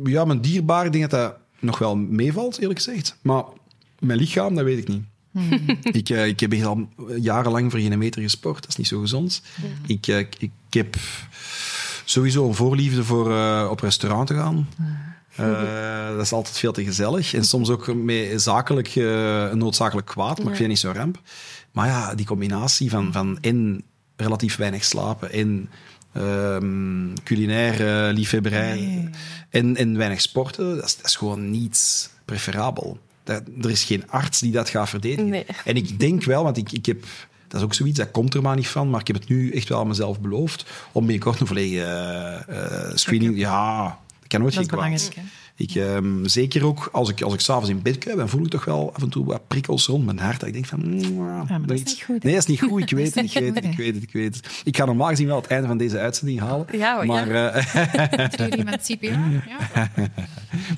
Ja, mijn dierbaar, ik denk dat dat nog wel meevalt, eerlijk gezegd. Maar mijn lichaam, dat weet ik niet. ik, eh, ik heb hier al jarenlang voor geen meter gesport. Dat is niet zo gezond. Ik, eh, ik, ik heb sowieso een voorliefde voor eh, op restaurant te gaan. Eh, dat is altijd veel te gezellig. En soms ook met zakelijk, een noodzakelijk kwaad, maar ik vind het niet zo ramp. Maar ja, die combinatie van, van en relatief weinig slapen en ehm culinaire liefhebberij en, en weinig sporten, dat is, dat is gewoon niet preferabel. Dat, er is geen arts die dat gaat verdedigen. Nee. En ik denk wel, want ik, ik heb... Dat is ook zoiets, dat komt er maar niet van, maar ik heb het nu echt wel aan mezelf beloofd om binnenkort een volledige eh, screening... Ja, dat kan nooit geen kwaad. Ik, ehm, zeker ook als ik, als ik s'avonds in bed kruip, dan voel ik toch wel af en toe wat prikkels rond mijn hart. Dat ik denk van... mwah, maar dat is iets- niet goed, hè? Nee, dat is niet goed. Ik weet het, ik weet het, ik weet het, ik weet het. Ik ga normaal gezien wel het einde van deze uitzending halen. Ja, hoor, maar eh, Drie iemand CPR, ja.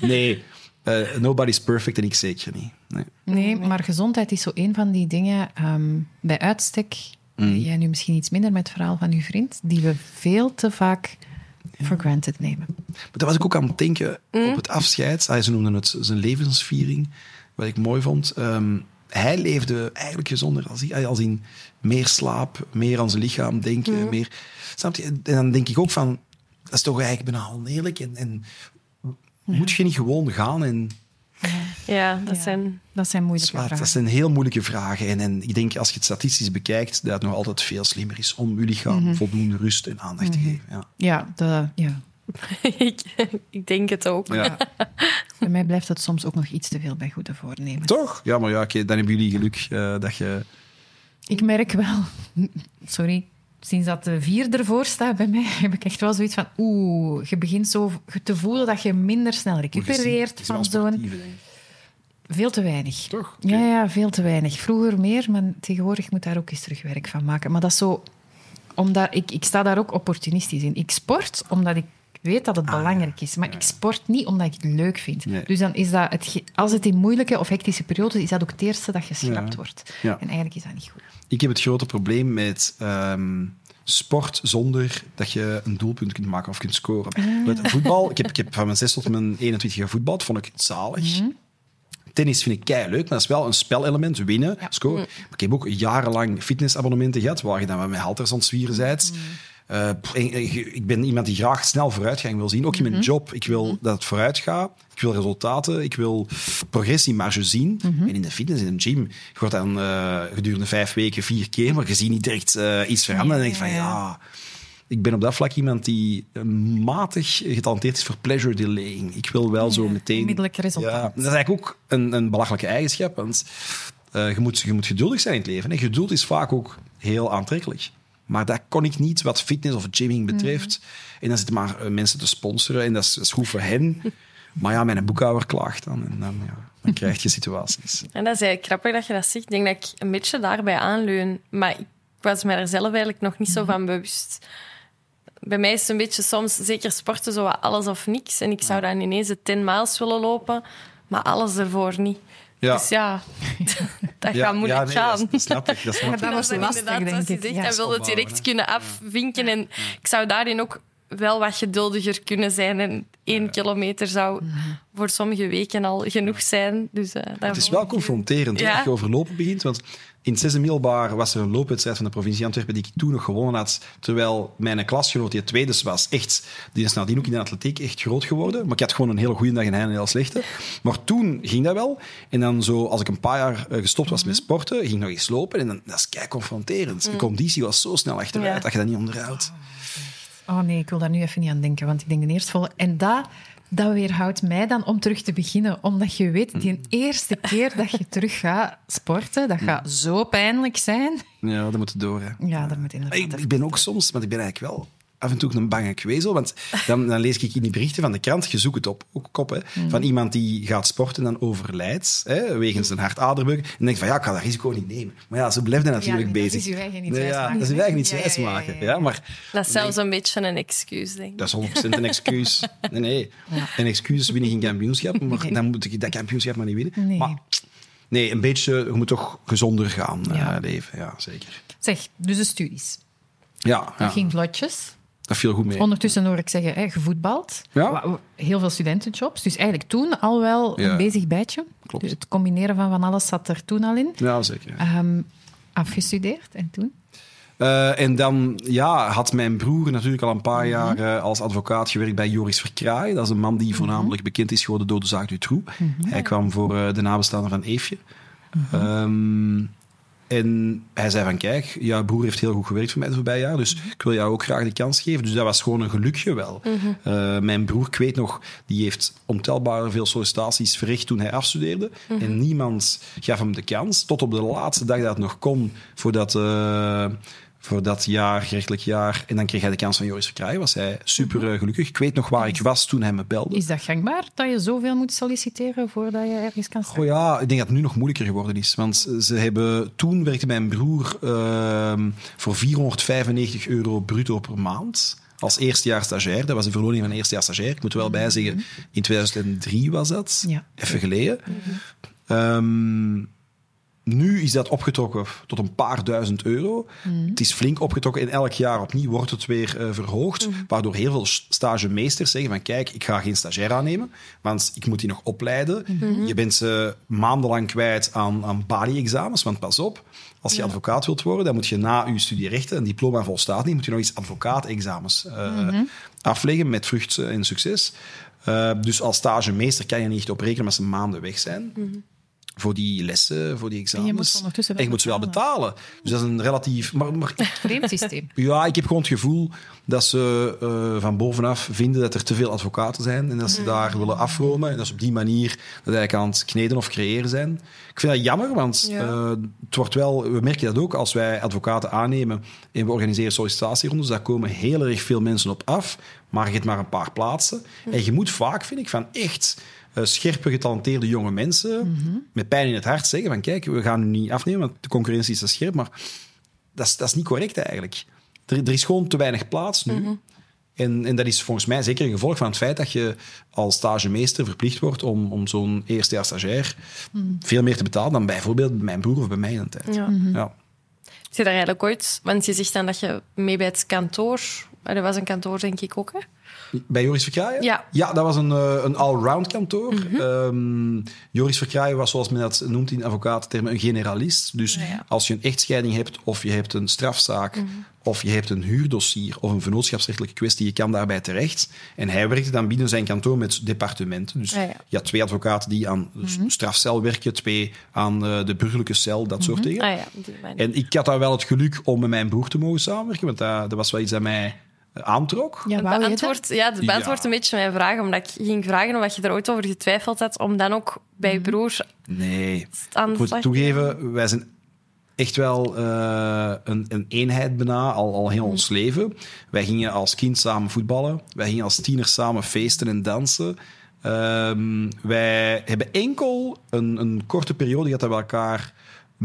nee, eh, nobody's perfect en ik zeker niet. Nee. Nee, maar gezondheid is zo een van die dingen ehm, bij uitstek. Mm. Jij nu misschien iets minder met het verhaal van uw vriend, die we veel te vaak for granted nemen. Maar daar was ik ook aan het denken op het afscheid. Ah, ze noemden het zijn levensviering, wat ik mooi vond. Ehm, hij leefde eigenlijk gezonder als, hij, als in meer slaap, meer aan zijn lichaam denken. Meer, snap je? En dan denk ik ook van, dat is toch eigenlijk bijna oneerlijk. En, en moet je niet gewoon gaan en Ja, dat Ja. zijn... Dat zijn moeilijke Zwaar, dat vragen. zijn heel moeilijke vragen. En, en ik denk, als je het statistisch bekijkt, dat het nog altijd veel slimmer is om je lichaam voldoende rust en aandacht te geven. Ja. Ja, de, ja, ik, ik denk het ook. Ja. bij mij blijft het soms ook nog iets te veel bij goede voornemens. Toch? Ja, maar ja, oké, dan hebben jullie geluk eh, dat je... Ik merk wel, sorry, sinds dat de vier ervoor staat bij mij, heb ik echt wel zoiets van, oeh, je begint zo te voelen dat je minder snel recupereert is van zo'n... Veel te weinig. Toch? Ja, ja, veel te weinig. Vroeger meer, maar tegenwoordig moet daar ook eens terug werk van maken. Maar dat is zo... omdat ik, ik sta daar ook opportunistisch in. Ik sport omdat ik weet dat het belangrijk is. Maar ik sport niet omdat ik het leuk vind. Nee. Dus dan is dat het, als het in moeilijke of hectische periodes is, is dat ook het eerste dat geschrapt Ja. wordt. Ja. En eigenlijk is dat niet goed. Ik heb het grote probleem met ehm, sport zonder dat je een doelpunt kunt maken of kunt scoren. Met voetbal, ik heb, ik heb van mijn 6 tot mijn 21 gevoetbald, vond ik het zalig. Tennis vind ik kei leuk, maar dat is wel een spelelement, winnen, scoren. Maar ik heb ook jarenlang fitnessabonnementen gehad, waar je dan met mijn halters aan het zwieren bent. Pff, en ik ben iemand die graag snel vooruitgang wil zien, ook in mijn job. Ik wil dat het vooruit gaat. Ik wil resultaten, ik wil progressiemarge zien. En in de fitness, in een gym, je wordt dan eh, gedurende vijf weken vier keer, maar je ziet niet direct eh, iets veranderen. En dan denk je van, ja, ik ben op dat vlak iemand die eh, matig getalenteerd is voor pleasure delaying. Ik wil wel zo meteen... onmiddellijk resultaat. Ja, dat is eigenlijk ook een, een belachelijke eigenschap, want eh, je, moet, je moet geduldig zijn in het leven. En geduld is vaak ook heel aantrekkelijk. Maar dat kon ik niet wat fitness of gymming betreft. En dan zitten maar eh, mensen te sponsoren en dat is, dat is goed voor hen. Maar ja, mijn boekhouder klaagt dan en dan, ja, dan krijg je situaties. En dat is eigenlijk grappig dat je dat zegt. Ik denk dat ik een beetje daarbij aanleun. Maar ik was me er zelf eigenlijk nog niet zo van bewust. Bij mij is het een beetje soms, zeker sporten, zo wat alles of niks. En ik zou dan ineens de 10 miles willen lopen, maar alles ervoor niet. Ja. Dus ja, dat Ja, gaat moeilijk ja, nee, gaan. Dat, dat snap ik. Dat snap Maar dat was lastig, denk ik. zegt, Ja. hij wil het Opbouwen, direct hè. kunnen afvinken. En ik zou daarin ook wel wat geduldiger kunnen zijn. En één kilometer zou voor sommige weken al genoeg zijn. Dus, eh, Het is wel confronterend hè, Ja. als je over lopen begint. Want in middelbaar was er een loopwedstrijd van de provincie Antwerpen die ik toen nog gewonnen had. Terwijl mijn klasgenoot, die het tweede was, echt, die is nadien ook in de atletiek echt groot geworden. Maar ik had gewoon een hele goede dag en hij een heel slechte. Maar toen ging dat wel. En dan zo, als ik een paar jaar eh, gestopt was met sporten, ging ik nog eens lopen. En dan, dat is kei confronterend. De conditie was zo snel achteruit Ja. dat je dat niet onderhoudt. Oh nee, ik wil daar nu even niet aan denken, want ik denk de eerstvolle... En dat, dat weerhoudt mij dan om terug te beginnen. Omdat je weet, die eerste keer dat je terug gaat sporten, dat gaat zo pijnlijk zijn. Ja, dat moet door. Hè. Ja, dat moet inderdaad... Ik, ik ben ook soms, want ik ben eigenlijk wel af en toe een bange kwezel. Want dan, dan lees ik in die berichten van de krant, je zoekt het op, ook op hè, van iemand die gaat sporten en dan overlijdt, hè, wegens een hartaderbreuk. En dan denk ik van, ja, ik ga dat risico niet nemen. Maar ja, ze blijft dan natuurlijk nee, dat bezig. is Nee, ja, wijsmaken, dat is eigen Ja, ja, wijsmaken. ja, maar Dat is zelfs een beetje een excuus, denk ik. dat is 100% een excuus. Nee, nee. Een excuus winnen geen kampioenschap, maar Nee. dan moet ik dat kampioenschap maar niet winnen. Nee. Maar nee, een beetje, je moet toch gezonder gaan Ja. eh, leven. Ja, zeker. Zeg, dus de studies. Ja, Dat ja, ging vlotjes. Dat viel goed mee. Ondertussen hoor ik zeggen, hè, gevoetbald. Ja. Heel veel studentenjobs. Dus eigenlijk toen al wel Ja. een bezig bijtje. Klopt. Dus het combineren van van alles zat er toen al in. Ja, zeker. Ehm, afgestudeerd en toen? Eh, en dan ja, had mijn broer natuurlijk al een paar jaar eh, als advocaat gewerkt bij Joris Verkraai. Dat is een man die voornamelijk bekend is geworden door de zaak Dutroux. Hij kwam voor eh, de nabestaanden van Eefje. Ehm, en hij zei van, kijk, jouw broer heeft heel goed gewerkt voor mij de voorbije jaar, dus ik wil jou ook graag de kans geven. Dus dat was gewoon een gelukje wel. Eh, mijn broer, ik weet nog, die heeft ontelbaar veel sollicitaties verricht toen hij afstudeerde. En niemand gaf hem de kans, tot op de laatste dag dat het nog kon, voordat... eh, voor dat jaar, gerechtelijk jaar. En dan kreeg hij de kans van Joris Verkraaien. Was hij super gelukkig. Ik weet nog waar ik was toen hij me belde. Is dat gangbaar, dat je zoveel moet solliciteren voordat je ergens kan starten? Oh ja, ik denk dat het nu nog moeilijker geworden is. Want ze hebben, toen werkte mijn broer ehm, voor 495 euro bruto per maand. Als eerstejaars stagiair. Dat was de verloning van eerstejaars stagiair. Ik moet er wel bij zeggen, in 2003 was dat. Ja. Even geleden. Ehm, nu is dat opgetrokken tot een paar duizend euro. Het is flink opgetrokken en elk jaar opnieuw wordt het weer eh, verhoogd. Waardoor heel veel stagemeesters zeggen van kijk, ik ga geen stagiair aannemen, want ik moet die nog opleiden. Je bent ze maandenlang kwijt aan, aan balie-examens, want pas op, als je advocaat wilt worden, dan moet je na je studierechten, een diploma volstaat niet, moet je nog eens advocaat-examens eh, afleggen met vrucht en succes. Eh, dus als stagemeester kan je niet op rekenen, maar ze maanden weg zijn voor die lessen, voor die examens. moet ze ondertussen wel en je moet ze wel betalen. Dus dat is een relatief... Maar, maar Vreemd systeem. ja, ik heb gewoon het gevoel dat ze eh, van bovenaf vinden dat er te veel advocaten zijn en dat ze daar willen afromen en dat ze op die manier dat eigenlijk aan het kneden of creëren zijn. Ik vind dat jammer, want Ja. eh, het wordt wel, we merken dat ook als wij advocaten aannemen en we organiseren sollicitatierondes, daar komen heel erg veel mensen op af, maar je hebt maar een paar plaatsen. En je moet vaak, vind ik, van echt scherpe, getalenteerde jonge mensen met pijn in het hart zeggen van kijk, we gaan u niet afnemen, want de concurrentie is te scherp, maar dat is, dat is niet correct eigenlijk. Er, er is gewoon te weinig plaats nu. En, en dat is volgens mij zeker een gevolg van het feit dat je als stagemeester verplicht wordt om, om zo'n eerstejaars stagiair veel meer te betalen dan bijvoorbeeld mijn broer of bij mij in een tijd. Ja. Je daar eigenlijk ooit... Want je zegt dan dat je mee bij het kantoor... Er was een kantoor, denk ik ook, hè? Bij Joris Verkraaien? Ja. Ja, dat was een, eh, een all-round kantoor. Ehm, Joris Verkraaien was, zoals men dat noemt in advocatentermen, een generalist. Dus ja. als je een echtscheiding hebt, of je hebt een strafzaak, of je hebt een huurdossier of een vennootschapsrechtelijke kwestie, je kan daarbij terecht. En hij werkte dan binnen zijn kantoor met departementen. Dus Ja, ja. je had twee advocaten die aan de strafcel werken, twee aan eh, de burgerlijke cel, dat soort dingen. Ah ja. En ik had daar wel het geluk om met mijn broer te mogen samenwerken, want dat, dat was wel iets dat mij aantrok. Ja, Het wou beantwoordt, ja, het beantwoordt Ja. een beetje mijn vraag, omdat ik ging vragen of je er ooit over getwijfeld had om dan ook bij je broer Nee. aan Ik moet slag toegeven, wij zijn echt wel eh, een, een eenheid bijna, al, al heel ons leven. Wij gingen als kind samen voetballen. Wij gingen als tieners samen feesten en dansen. Ehm, wij hebben enkel een, een korte periode gehad dat we elkaar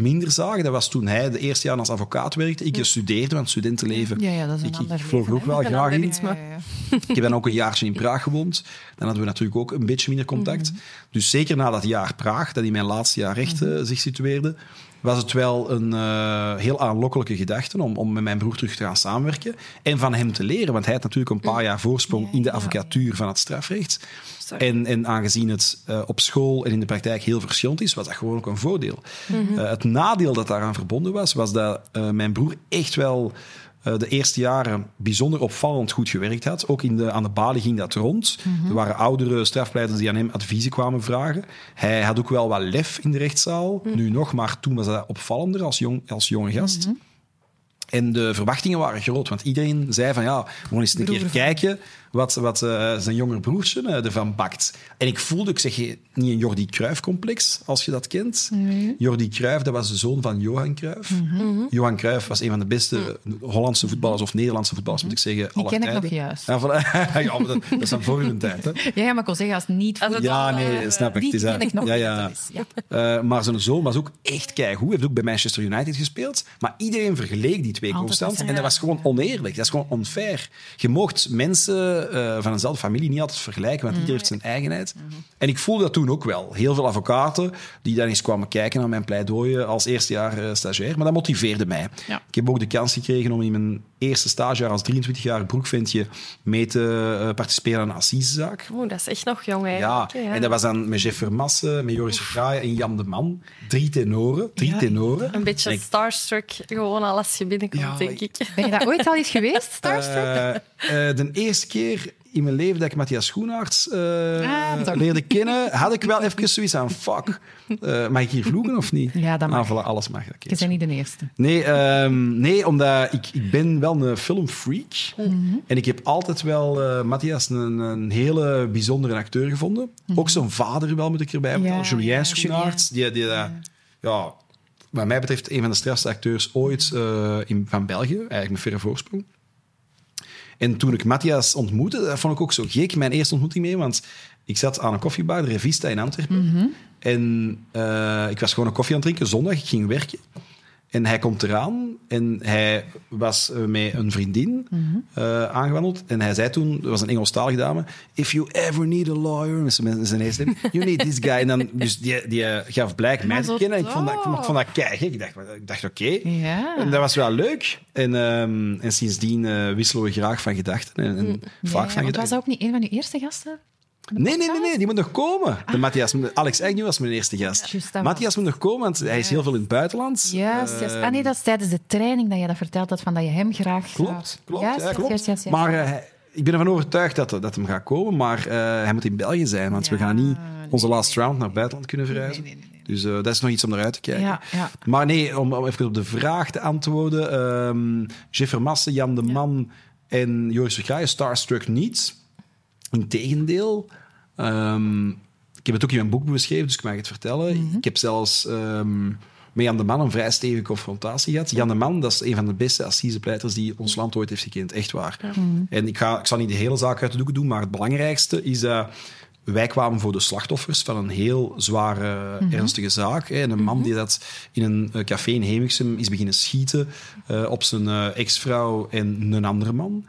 minder zagen. Dat was toen hij de eerste jaar als advocaat werkte. Ik studeerde, want studentenleven... Ja, ja, dat is een ik, vloog er ook wel graag in. Ja. Ik heb dan ook een jaartje in Praag gewoond. Dan hadden we natuurlijk ook een beetje minder contact. Dus zeker na dat jaar Praag, dat in mijn laatste jaar recht eh, zich situeerde, was het wel een eh, heel aanlokkelijke gedachte om, om met mijn broer terug te gaan samenwerken. En van hem te leren, want hij had natuurlijk een paar jaar voorsprong in de advocatuur van het strafrecht. Sorry. En, en aangezien het eh, op school en in de praktijk heel verschillend is, was dat gewoon ook een voordeel. Eh, het nadeel dat daaraan verbonden was, was dat mijn broer echt wel de eerste jaren bijzonder opvallend goed gewerkt had. Ook in de, aan de balie ging dat rond. Er waren oudere strafpleiters die aan hem adviezen kwamen vragen. Hij had ook wel wat lef in de rechtszaal. Nu nog, maar toen was dat opvallender als, jong, als jonge gast. En de verwachtingen waren groot, want iedereen zei van ja, we gaan eens een keer kijken wat, wat eh, zijn jonger broertje eh, ervan bakt. En ik voelde, ik zeg je, niet een Jordi Cruijff-complex, als je dat kent. Jordi Cruijff, dat was de zoon van Johan Cruijff. Johan Cruijff was een van de beste Hollandse voetballers, of Nederlandse voetballers, moet ik zeggen, Die aller ken ik nog tijden. juist. Ja, voilà. ja, maar dat, dat is dan voor hun tijd. Hè. Ja, ja, maar ik wil zeggen, als het niet Als voor... het Ja, nee, eh, snap ik. Die Het is ken ik nog ja, niet, ja. maar zijn zoon was ook echt keigoed. Heeft ook bij Manchester United gespeeld. Maar iedereen vergeleek die twee Altijd constant. En dat was gewoon oneerlijk. Dat is gewoon unfair. Je mocht mensen eh, van eenzelfde familie niet altijd vergelijken, want iedereen heeft zijn eigenheid. En ik voelde dat toen ook wel. Heel veel advocaten die dan eens kwamen kijken naar mijn pleidooien als eerste jaar eh, stagiair. Maar dat motiveerde mij. Ja. Ik heb ook de kans gekregen om in mijn eerste stagejaar als 23-jarig broekventje mee te eh, participeren aan een assisezaak. Oeh, dat is echt nog jong, hè? Ja, en dat was dan met Jeff Vermassen, met Joris Verkraaien en Jan de Man. Drie tenoren. Drie Ja. tenoren. Een beetje ik- starstruck, gewoon al als je binnenkomt, Ja, denk ik. Ben je daar ooit al eens geweest, Starstruck? Eh, eh, de eerste keer in mijn leven dat ik Matthias Schoenaerts eh, Ah, leerde kennen, had ik wel even zoiets aan, fuck, eh, mag ik hier vloeken of niet? Ja, dat mag. Ah, voilà, alles mag. Je bent niet de eerste. Nee, ehm, nee omdat ik, ik ben wel een filmfreak. En ik heb altijd wel eh, Matthias een, een hele bijzondere acteur gevonden. Ook zijn vader wel, moet ik erbij vertellen. Ja, Julien ja, Schoenaerts. Die, die, ja, wat mij betreft een van de strafste acteurs ooit in, van België. Eigenlijk met verre voorsprong. En toen ik Matthias ontmoette, dat vond ik ook zo gek. Mijn eerste ontmoeting mee, want ik zat aan een koffiebar, de Revista in Antwerpen. En eh, ik was gewoon een koffie aan het drinken, zondag. Ik ging werken. En hij komt eraan en hij was eh, met een vriendin eh, aangewandeld. En hij zei toen, dat was een Engelstalige dame, if you ever need a lawyer, met zijn- eerste stem, you need this guy. En dan, dus die, die eh, gaf blijk mij te kennen. En ik vond dat, ik vond, ik vond dat tof. keigek. Ik dacht, ik dacht oké. Ja. En dat was wel leuk. En, ehm, en sindsdien wisselen we graag van gedachten. En, en Ja, vaak ja, van want was gedachten. dat ook niet een van uw eerste gasten? Nee, nee, nee, nee, die moet nog komen. De Matthias, Alex Agnew was mijn eerste gast. Matthias moet nog komen, want hij is heel veel in het buitenland. Juist, juist. Ehm, Ah nee, dat is tijdens de training dat je dat verteld had, van dat je hem graag... Klopt, klopt. Ja, klopt. Maar eh, ik ben ervan overtuigd dat, dat hem gaat komen, maar eh, hij moet in België zijn, want we gaan niet onze last round naar het buitenland kunnen verhuizen. nee, nee, nee. Dus eh, dat is nog iets om naar uit te kijken. Ja, ja. Maar nee, om, om even op de vraag te antwoorden. ehm Jeff Vermassen, Jan de Man en Joris Vergraaien, Starstruck niet. Integendeel. Ehm ik heb het ook in mijn boek beschreven, dus ik mag het vertellen. Mhm. Ik heb zelfs ehm, met Jan de Man een vrij stevige confrontatie gehad. Jan de Man, dat is een van de beste assisepleiters die ons land ooit heeft gekend. Echt waar. En ik, ga, ik zal niet de hele zaak uit de doeken doen, maar het belangrijkste is dat wij kwamen voor de slachtoffers van een heel zware, ernstige zaak. Hè. En een man die dat in een eh, café in Hemingsum is beginnen schieten eh, op zijn eh, ex-vrouw en een andere man.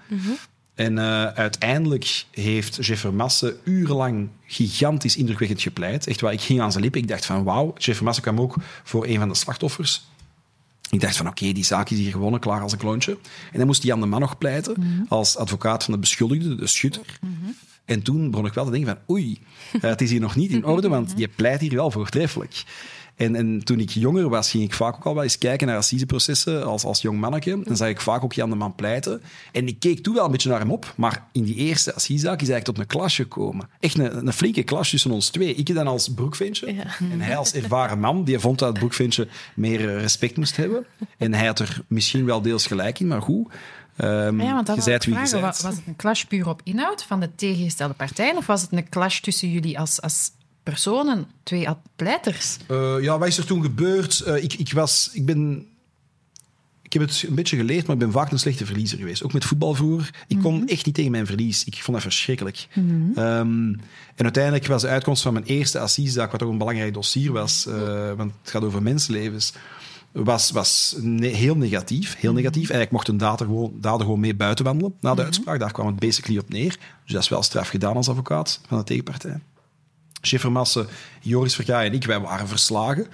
En eh, uiteindelijk heeft Jeff Vermassen urenlang gigantisch indrukwekkend gepleit. Echt waar, ik ging aan zijn lippen. Ik dacht van wauw, Jeff Vermassen kwam ook voor een van de slachtoffers. Ik dacht van oké, die zaak is hier gewonnen, klaar als een klontje. En dan moest Jan de Man nog pleiten als advocaat van de beschuldigde, de schutter. En toen begon ik wel te denken van oei, eh, het is hier nog niet in orde, want je pleit hier wel voortreffelijk. En, en toen ik jonger was, ging ik vaak ook al wel eens kijken naar assiseprocessen als, als jong manneke. Dan zag ik vaak ook Jan de Man pleiten. En ik keek toen wel een beetje naar hem op. Maar in die eerste assisezaak is hij eigenlijk tot een klas gekomen. Echt een, een flinke klas tussen ons twee. Ik dan als broekventje. Ja. En hij als ervaren man. Die vond dat het broekventje meer eh, respect moest hebben. En hij had er misschien wel deels gelijk in, maar goed. Ehm, Ja, want dat vragen. Was het een clash puur op inhoud van de tegengestelde partijen? Of was het een clash tussen jullie als, als personen, twee pleiters? Eh, ja, wat is er toen gebeurd? Eh, ik, ik, was, ik ben... Ik heb het een beetje geleerd, maar ik ben vaak een slechte verliezer geweest. Ook met voetbal vroeger. Ik kon echt niet tegen mijn verlies. Ik vond dat verschrikkelijk. Ehm, en uiteindelijk was de uitkomst van mijn eerste assisezaak, wat ook een belangrijk dossier was, eh, want het gaat over mensenlevens, was, was ne- heel negatief. Heel negatief. Eigenlijk mocht een dader gewoon, dader gewoon mee buiten wandelen na de uitspraak. Daar kwam het basically op neer. Dus dat is wel straf gedaan als advocaat van de tegenpartij. Schiffermassen, Joris Vergaai en ik, wij waren verslagen.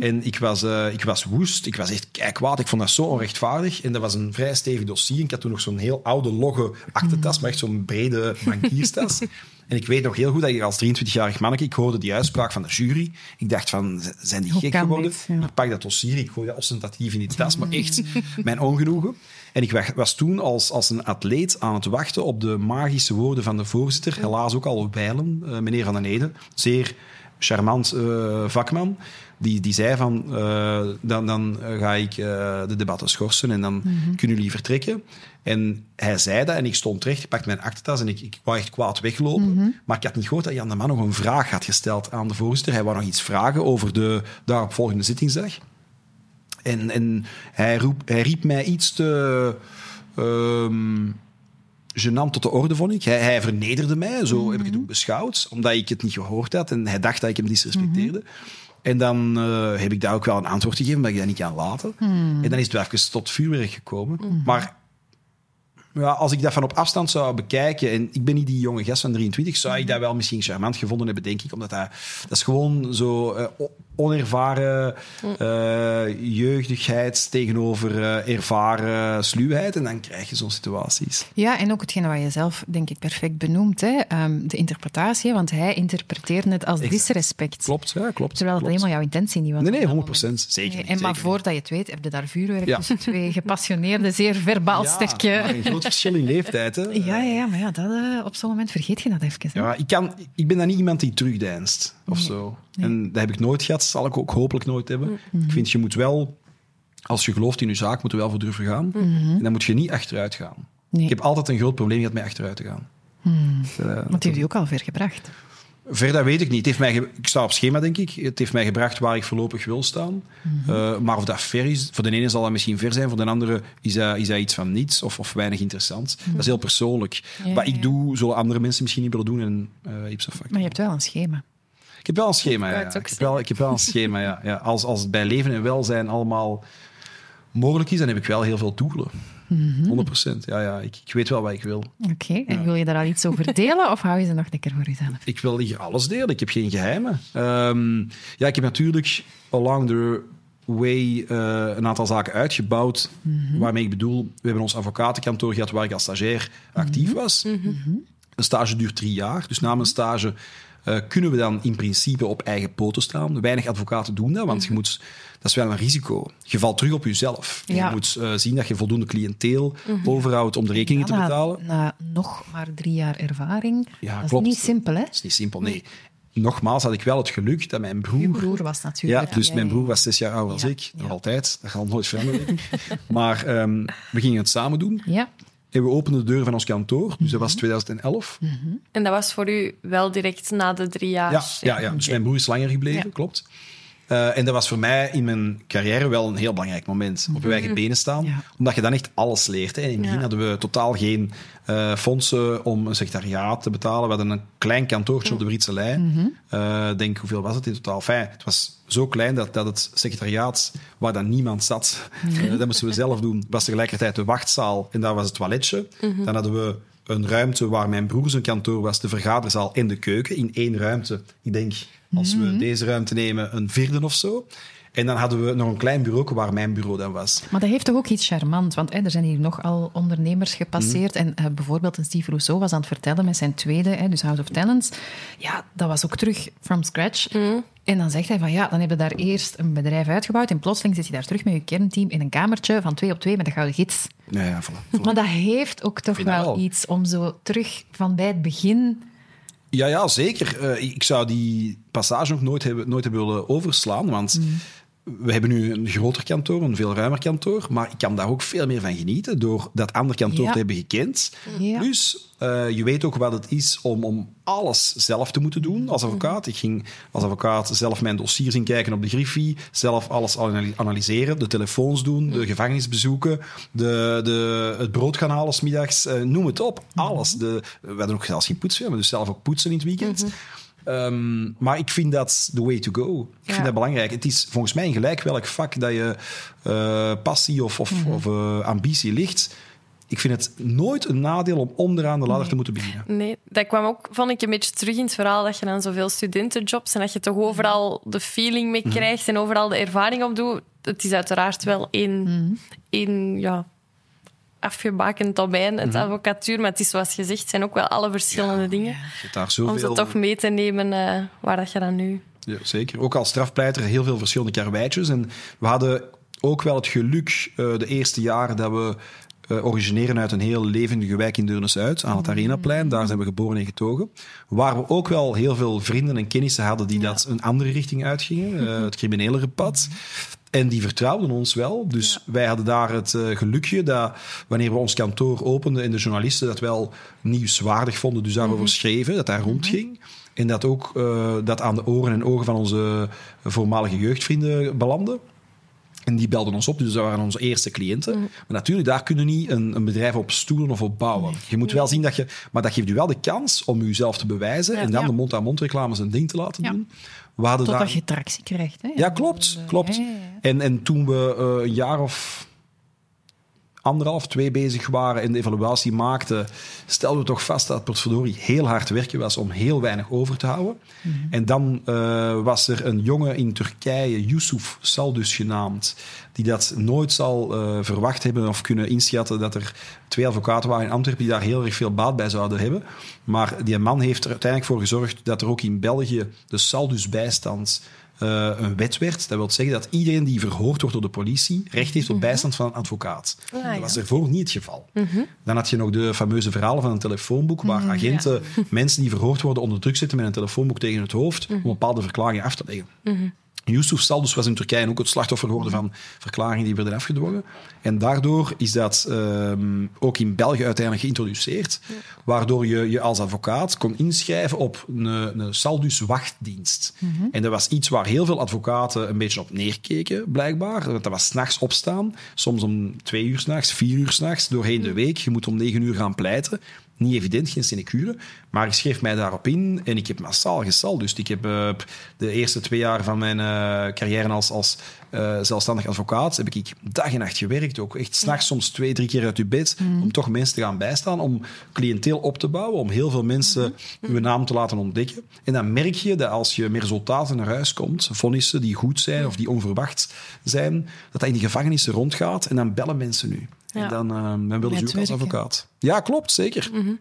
En ik was, eh, ik was woest, ik was echt kijkwaad. Ik vond dat zo onrechtvaardig. En dat was een vrij stevig dossier. Ik had toen nog zo'n heel oude, logge aktentas, maar echt zo'n brede bankierstas. en ik weet nog heel goed dat ik als 23-jarig manneke, ik hoorde die uitspraak van de jury. Ik dacht van, zijn die Hoe gek geworden? dit? Ja. Ik pak dat dossier, ik gooi dat ostentatief in die tas, maar echt mijn ongenoegen. En ik wa- was toen als, als een atleet aan het wachten op de magische woorden van de voorzitter, helaas ook al wijlen, eh, meneer Van den Eden, zeer charmant eh, vakman, die, die zei van, eh, dan, dan ga ik eh, de debatten schorsen en dan kunnen jullie vertrekken. En hij zei dat en ik stond recht, ik pakte mijn aktentas en ik, ik wou echt kwaad weglopen. Maar ik had niet gehoord dat Jan de Man nog een vraag had gesteld aan de voorzitter. Hij wou nog iets vragen over de daaropvolgende zittingsdag. En, en hij, roep, hij riep mij iets te ehm gênant tot de orde, vond ik. Hij, hij vernederde mij, zo heb ik het ook beschouwd, omdat ik het niet gehoord had en hij dacht dat ik hem disrespecteerde. En dan eh, heb ik daar ook wel een antwoord gegeven, omdat ik dat niet kan laten. En dan is het wel even tot vuurwerk gekomen. Maar ja, als ik dat van op afstand zou bekijken, en ik ben niet die jonge gast van 23, zou ik dat wel misschien charmant gevonden hebben, denk ik. Omdat dat, dat is gewoon zo o- onervaren eh, jeugdigheid tegenover eh, ervaren sluwheid. En dan krijg je zo'n situaties. Ja, en ook hetgene wat je zelf, denk ik, perfect benoemt. Hè? Ehm, de interpretatie, want hij interpreteerde het als Exact. disrespect. Klopt, ja, klopt. Terwijl het helemaal jouw intentie niet was. Nee, nee, op dat 100 moment. procent. Zeker. Nee, niet, en maar voordat je het weet, heb je daar vuurwerk Ja. tussen twee gepassioneerde, zeer verbaal niet. sterke... Verschil in leeftijd. Hè. Ja, ja, ja, maar ja, dat, eh, op zo'n moment vergeet je dat even. hè. Ja, ik, kan, ik ben dan niet iemand die terugdeinst of zo. En dat heb ik nooit gehad, zal ik ook hopelijk nooit hebben. Ik vind, je moet wel, als je gelooft in je zaak, moet je wel voor durven gaan. En dan moet je niet achteruit gaan. Nee. Ik heb altijd een groot probleem gehad met achteruit te gaan. Eh, Want die heeft je ook al ver gebracht. Verder weet ik niet. Het heeft mij ik sta op schema, denk ik. Het heeft mij gebracht waar ik voorlopig wil staan. Eh, maar of dat ver is, voor de ene zal dat misschien ver zijn, voor de andere is dat, is dat iets van niets of, of weinig interessant. Dat is heel persoonlijk. Ja, Wat ik doe, zullen andere mensen misschien niet willen doen. En, ipso facto. Maar je hebt wel een schema. Ik heb wel een schema, ja. Ik heb wel, ik heb wel een schema, ja. ja. Als, als het bij leven en welzijn allemaal mogelijk is, dan heb ik wel heel veel doelen. 100 procent. Ja, ja. Ik, ik weet wel wat ik wil. Oké, en wil je daar al iets over delen of hou je ze nog lekker voor jezelf? Ik wil hier alles delen. Ik heb geen geheimen. Ehm, ja, ik heb natuurlijk along the way eh, een aantal zaken uitgebouwd. Waarmee ik bedoel, we hebben ons advocatenkantoor gehad waar ik als stagiair actief was. Een stage duurt drie jaar. Dus na mijn stage eh, kunnen we dan in principe op eigen poten staan. Weinig advocaten doen dat, want je moet, dat is wel een risico. Je valt terug op jezelf. Ja. Je moet eh, zien dat je voldoende cliënteel overhoudt om de rekeningen te Ja, betalen. Na, nog maar drie jaar ervaring. Ja, dat klopt. is niet simpel, hè? Dat is niet simpel, nee. Nogmaals had ik wel het geluk dat mijn broer... Broer was Ja, natuurlijk... dus mijn broer was zes jaar ouder Ja, ik. Nog ja. altijd. Dat gaat nooit veranderen. maar ehm, we gingen het samen doen. Ja, En we openden de deur van ons kantoor. Dus dat Mhm. was 2011. En dat was voor u wel direct na de drie jaar. Ja, ja, ja. dus mijn broer is langer gebleven, Ja. klopt. Uh, en dat was voor mij in mijn carrière wel een heel belangrijk moment. Op je eigen benen staan. Ja. Omdat je dan echt alles leert. Hè. In het begin hadden we totaal geen uh, fondsen om een secretariaat te betalen. We hadden een klein kantoortje op de Britse lijn. Mm -hmm. uh, denk, hoeveel was het in totaal? Enfin, het was zo klein dat, dat het secretariaat, waar dan niemand zat, mm dat moesten we zelf doen, was tegelijkertijd de wachtzaal. En daar was het toiletje. Mm -hmm. Dan hadden we een ruimte waar mijn broer zijn kantoor was, de vergaderzaal en de keuken, in één ruimte. Ik denk, als we deze ruimte nemen, een vierde of zo. En dan hadden we nog een klein bureau waar mijn bureau dan was. Maar dat heeft toch ook iets charmant? Want hè, er zijn hier nogal ondernemers gepasseerd. En uh, bijvoorbeeld een Steve Rousseau was aan het vertellen met zijn tweede, hè, dus House of Talents. Ja, dat was ook terug from scratch. Mm. En dan zegt hij van ja, dan heb je daar eerst een bedrijf uitgebouwd en plotseling zit je daar terug met je kernteam in een kamertje van twee op twee met een gouden gids. Ja, ja, voilà, voilà. Maar dat heeft ook toch wel, wel iets om zo terug van bij het begin ja, ja zeker. Uh, ik zou die passage nog nooit hebben, nooit hebben willen overslaan, want mm we hebben nu een groter kantoor, een veel ruimer kantoor, maar ik kan daar ook veel meer van genieten door dat andere kantoor te hebben gekend. Ja. Plus, uh, je weet ook wat het is om, om alles zelf te moeten doen als advocaat. Ik ging als advocaat zelf mijn dossiers inkijken op de Griffie, zelf alles analyseren, de telefoons doen, de gevangenisbezoeken, de, de, het brood gaan halen middags, uh, noem het op. Alles. De, we hadden ook zelfs geen poetsfirma, dus zelf ook poetsen in het weekend. Mm -hmm. Um, maar ik vind dat the way to go. Ik ja. vind dat belangrijk. Het is volgens mij in gelijk welk vak dat je uh, passie of, of, mm -hmm. of uh, ambitie ligt. Ik vind het nooit een nadeel om onderaan de ladder nee. te moeten beginnen. Nee, dat kwam ook, vond ik, een beetje terug in het verhaal dat je dan zoveel studentenjobs en dat je toch overal de feeling mee krijgt mm -hmm. en overal de ervaring op doet. Het is uiteraard wel één, mm -hmm. ja, afgebakend domein, het mm -hmm. advocatuur. Maar het is zoals gezegd, zijn ook wel alle verschillende ja, dingen. Daar zoveel... Om ze toch mee te nemen uh, waar dat je dan nu... Ja, zeker. Ook als strafpleiter heel veel verschillende karweitjes. En we hadden ook wel het geluk uh, de eerste jaren dat we uh, origineren uit een heel levendige wijk in Deurnes-Uit, aan het Arenaplein. Daar zijn we geboren en getogen. Waar we ook wel heel veel vrienden en kennissen hadden die ja. dat een andere richting uitgingen. Uh, het criminelere pad. En die vertrouwden ons wel. Dus ja. wij hadden daar het uh, gelukje dat wanneer we ons kantoor openden en de journalisten dat wel nieuwswaardig vonden, dus daarover mm -hmm. schreven, dat daar mm -hmm. rondging. En dat ook uh, dat aan de oren en ogen van onze voormalige jeugdvrienden belandde. En die belden ons op, dus dat waren onze eerste cliënten. Mm. Maar natuurlijk, daar kunnen niet een, een, bedrijf op stoelen of op bouwen. Je moet wel zien dat je... Maar dat geeft u wel de kans om jezelf te bewijzen ja, en dan ja. de mond-aan-mond reclame zijn ding te laten ja. doen. We hadden Totdat daar... je tractie krijgt. Hè? Ja, klopt. klopt. En, en toen we uh, een jaar of anderhalf, twee bezig waren en de evaluatie maakten, stelden we toch vast dat het potverdorie heel hard werken was om heel weinig over te houden. Mm -hmm. En dan uh, was er een jongen in Turkije, Yusuf Saldus genaamd, die dat nooit zal uh, verwacht hebben of kunnen inschatten dat er twee advocaten waren in Antwerpen die daar heel erg veel baat bij zouden hebben. Maar die man heeft er uiteindelijk voor gezorgd dat er ook in België de Saldus bijstand uh, een wet werd. Dat wil zeggen dat iedereen die verhoord wordt door de politie recht heeft op bijstand van een advocaat. Ah, dat was ervoor niet het geval. Mm -hmm. Dan had je nog de fameuze verhalen van een telefoonboek, waar mm, agenten ja. mensen die verhoord worden onder druk zetten met een telefoonboek tegen het hoofd mm -hmm. om bepaalde verklaringen af te leggen. -hmm. Yusuf Saldus was in Turkije ook het slachtoffer geworden van verklaringen die werden afgedwongen. En daardoor is dat um, ook in België uiteindelijk geïntroduceerd, ja. waardoor je je als advocaat kon inschrijven op een, een Saldus wachtdienst. Mm -hmm. En dat was iets waar heel veel advocaten een beetje op neerkeken, blijkbaar. Want dat was s'nachts opstaan, soms om twee uur s'nachts, vier uur s'nachts, doorheen de week. Je moet om negen uur gaan pleiten niet evident, geen sinecure. Maar ik schreef mij daarop in en ik heb massaal gesal. Dus ik heb uh, de eerste twee jaar van mijn uh, carrière als, als uh, zelfstandig advocaat heb ik dag en nacht gewerkt. Ook echt s'nachts soms twee, drie keer uit je bed mm. om toch mensen te gaan bijstaan, om cliënteel op te bouwen, om heel veel mensen mm. uw naam te laten ontdekken. En dan merk je dat als je met resultaten naar huis komt, vonnissen die goed zijn of die onverwacht zijn, dat dat in die gevangenissen rondgaat en dan bellen mensen nu. En dan, uh, dan wilden ze ook als advocaat. Ja, klopt, zeker. Mm -hmm.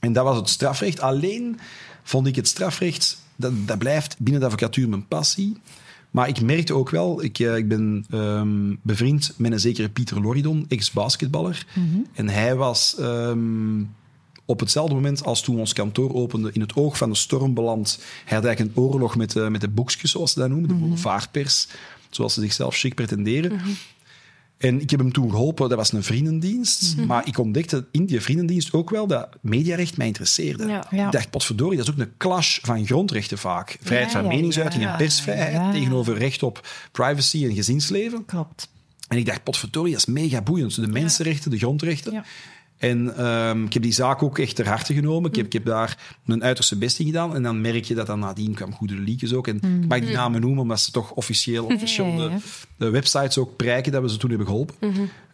En dat was het strafrecht. Alleen vond ik het strafrecht, dat, dat blijft binnen de advocatuur mijn passie. Maar ik merkte ook wel, ik, uh, ik ben um, bevriend met een zekere Pieter Loridon, ex-basketballer. Mm -hmm. En hij was um, op hetzelfde moment als toen ons kantoor opende, in het oog van de storm beland. Hij had eigenlijk een oorlog met, uh, met de boekjes, zoals ze dat noemen, de mm -hmm. boulevardpers, zoals ze zichzelf chic pretenderen. Mm -hmm. En ik heb hem toen geholpen, dat was een vriendendienst. Mhm. Maar ik ontdekte in die vriendendienst ook wel dat mediarecht mij interesseerde. Ja. Ja. Ik dacht, potverdorie, dat is ook een clash van grondrechten vaak. Vrijheid Ja, van meningsuiting en persvrijheid tegenover recht op privacy en gezinsleven. Klopt. En ik dacht, potverdorie, dat is mega boeiend. De mensenrechten, de grondrechten. En ehm, ik heb die zaak ook echt ter harte genomen. Ik heb, ik heb daar mijn uiterste best in gedaan. En dan merk je dat dan nadien kwam goede leakjes ook. En ik mag die namen noemen, omdat ze toch officieel op verschillende Ja, ja, de websites ook prijken dat we ze toen hebben geholpen.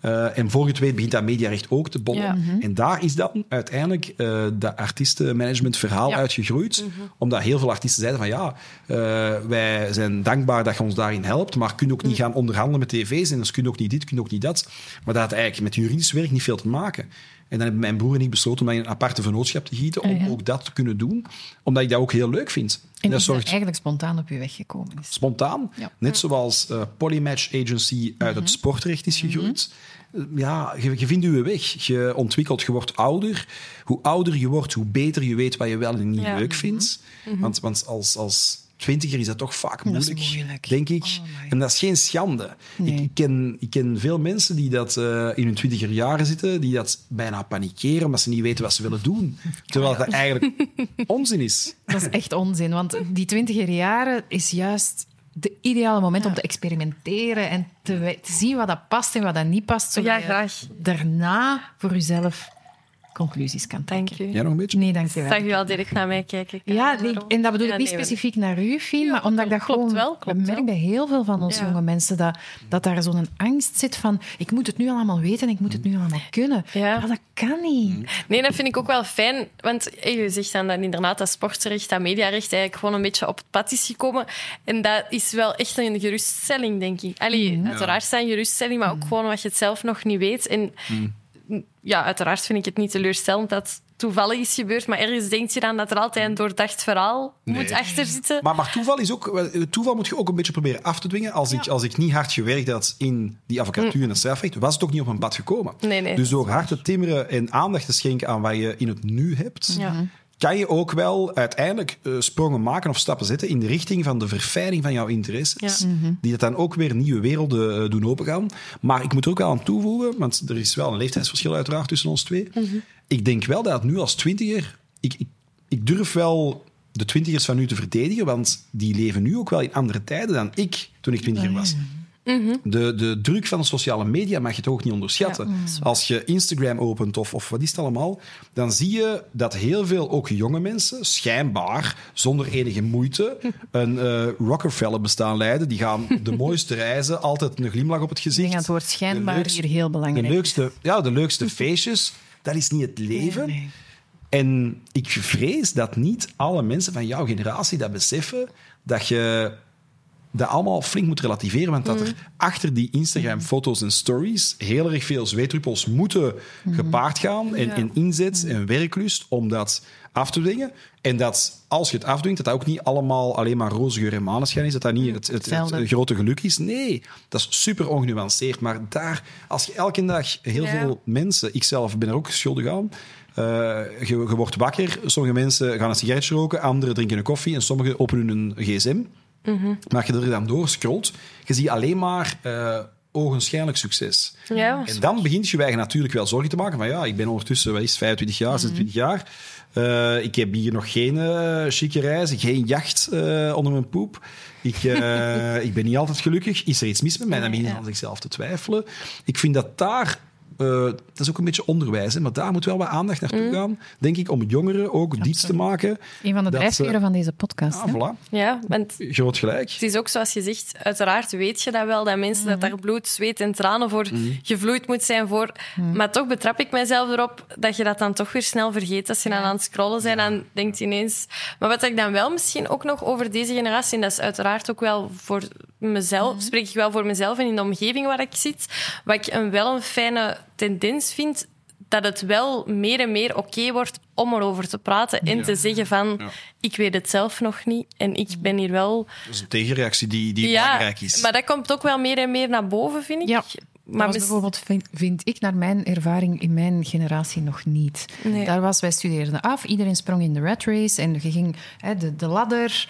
Eh, en voor je het weet begint dat mediarecht ook te bollen. Ja. En daar is dan uiteindelijk eh dat artiestenmanagement verhaal Ja. uitgegroeid. Omdat heel veel artiesten zeiden van ja, eh, wij zijn dankbaar dat je ons daarin helpt, maar kun ook niet gaan onderhandelen met tv's en dus kun ook niet dit, kun ook niet dat. Maar dat had eigenlijk met juridisch werk niet veel te maken. En dan hebben mijn broer en ik besloten om dat in een aparte vennootschap te gieten, om Ah, ja. ook dat te kunnen doen. Omdat ik dat ook heel leuk vind. En dat is zorgt eigenlijk spontaan op je weg gekomen is. spontaan. Ja. Net zoals eh, Polymatch Agency uit het sportrecht is gegroeid. Eh, Ja, je, je vindt je weg. Je ontwikkelt, je wordt ouder. Hoe ouder je wordt, hoe beter je weet wat je wel en niet Ja. leuk vindt. Want, want als, als twintiger is dat toch vaak Dat is moeilijk, moeilijk. denk ik. Oh, en dat is geen schande. Nee. Ik, ik, ken, ik ken veel mensen die dat eh, in hun twintiger jaren zitten, die dat bijna panikeren omdat ze niet weten wat ze willen doen. Terwijl dat eigenlijk onzin is. Dat is echt onzin, want die twintiger jaren is juist de ideale moment om te experimenteren en te, zien wat dat past en wat dat niet past. zodat Ja, je graag. Daarna voor jezelf conclusies kan trekken. Dank u. Jij nog een beetje? Nee, dankjewel. Zag u al direct naar mij kijken? Ja, nee, en dat bedoel ik niet maar- specifiek naar u, Fien, maar omdat ik dat klopt gewoon wel, klopt ik merk wel. bij heel veel van onze Ja. jonge mensen dat, dat daar zo'n angst zit van ik moet het nu allemaal weten en ik moet het nu allemaal kunnen. Ja. dat kan niet. Nee, dat vind ik ook wel fijn. Want eh, je zegt dan dat inderdaad dat sportrecht, dat mediarecht eigenlijk gewoon een beetje op het pad is gekomen. En dat is wel echt een geruststelling, denk ik. Allee, uiteraard zijn geruststelling, maar ook gewoon wat je het zelf nog niet weet. En ja, uiteraard vind ik het niet teleurstellend dat toevallig is gebeurd. Maar ergens denk je dan dat er altijd een doordacht verhaal moet achter zitten. Maar, maar toeval, is ook, wel- toeval moet je ook een beetje proberen af te dwingen. Als, ik, als ik niet hard gewerkt had in die advocatuur en het strafrecht, was het ook niet op mijn pad gekomen. Nee, nee. Dus door hard te timmeren en aandacht te schenken aan wat je in het nu hebt, Ja. Kan je ook wel uiteindelijk eh, sprongen maken of stappen zetten in de richting van de verfijning van jouw interesses. Ja. Die dat dan ook weer nieuwe werelden eh, doen opengaan. Maar ik moet er ook wel aan toevoegen, want er is wel een leeftijdsverschil uiteraard tussen ons twee. Ik denk wel dat nu als twintiger... Ik, ik, ik durf wel de twintigers van nu te verdedigen, want die leven nu ook wel in andere tijden dan ik toen ik twintiger was. De, de druk van de sociale media mag je toch ook niet onderschatten. Als je Instagram opent of, of wat is het allemaal, dan zie je dat heel veel, ook jonge mensen, schijnbaar, zonder enige moeite, een eh Rockefeller bestaan leiden. Die gaan de mooiste reizen, altijd een glimlach op het Ik gezicht. denk dat het woord schijnbaar De leukste- hier heel De belangrijk is. leukste, ja, de leukste feestjes, dat is niet het leven. Nee. En ik vrees dat niet alle mensen van jouw generatie dat beseffen, dat je dat allemaal flink moet relativeren, want dat er achter die Instagram-foto's en stories heel erg veel zweetruppels moeten gepaard gaan en, inzet en werklust om dat af te dwingen. En dat als je het afdwingt, dat dat ook niet allemaal alleen maar roze geur en maneschijn is, dat dat niet het, het, grote geluk is. Nee, dat is super ongenuanceerd. Maar daar, als je elke dag heel Ja. veel mensen, ikzelf ben er ook schuldig aan, eh, je, je wordt wakker, sommige mensen gaan een sigaretje roken, anderen drinken een koffie en sommigen openen hun gsm. Maar als je er dan door scrolt, je ziet alleen maar eh ogenschijnlijk succes. Ja, En dan begint je eigen natuurlijk wel zorgen te maken van ja, ik ben ondertussen is, het, 25 jaar, 26 jaar. Eh, ik heb hier nog geen eh chique reizen, geen jacht onder mijn poep. Ik, ik ben niet altijd gelukkig. Is er iets mis met mij? Dan begin je aan zichzelf te twijfelen. Ik vind dat daar... eh, dat is ook een beetje onderwijs, hè, maar daar moet wel wat aandacht naartoe gaan, denk ik, om jongeren ook diets te maken. Een van de drijfveren eh, van deze podcast. Ah, hè? voilà. ja, want Groot gelijk. Het is ook zoals je zegt, uiteraard weet je dat wel, dat mensen dat daar bloed, zweet en tranen voor gevloeid moet zijn voor. Maar toch betrap ik mezelf erop dat je dat dan toch weer snel vergeet. Als je dan aan het scrollen bent, dan denkt je ineens... Maar wat ik dan wel misschien ook nog over deze generatie, en dat is uiteraard ook wel voor mezelf, spreek ik wel voor mezelf en in de omgeving waar ik zit, wat ik een, wel een fijne tendens vind, dat het wel meer en meer oké wordt om erover te praten en te zeggen van, Ja. ik weet het zelf nog niet en ik ben hier wel... Dat is een tegenreactie die, die belangrijk is. maar dat komt ook wel meer en meer naar boven, vind ik. Ja. maar Maar mis- bijvoorbeeld vind, vind ik naar mijn ervaring in mijn generatie nog niet. Nee. Daar was, wij studeerden af, iedereen sprong in de rat race en je ging hè, de, de ladder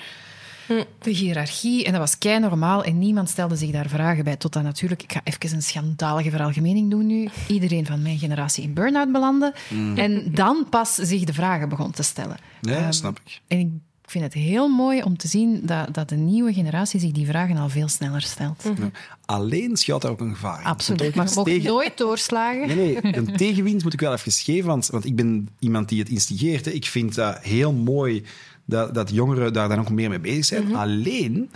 De hiërarchie, en dat was kei normaal en niemand stelde zich daar vragen bij. Tot dan natuurlijk, ik ga even een schandalige veralgemening doen nu, iedereen van mijn generatie in burn-out belandde. En dan pas zich de vragen begon te stellen. Ja, Ehm, snap ik. En ik vind het heel mooi om te zien dat, dat de nieuwe generatie zich die vragen al veel sneller stelt. Ja. Alleen schuilt daar ook een gevaar in. Absoluut. Maar Tegen- nooit doorslagen. Nee, nee, een tegenwind moet ik wel even geven, want, want ik ben iemand die het instigeert. Hè. Ik vind dat heel mooi dat, dat jongeren daar dan ook meer mee bezig zijn. Alleen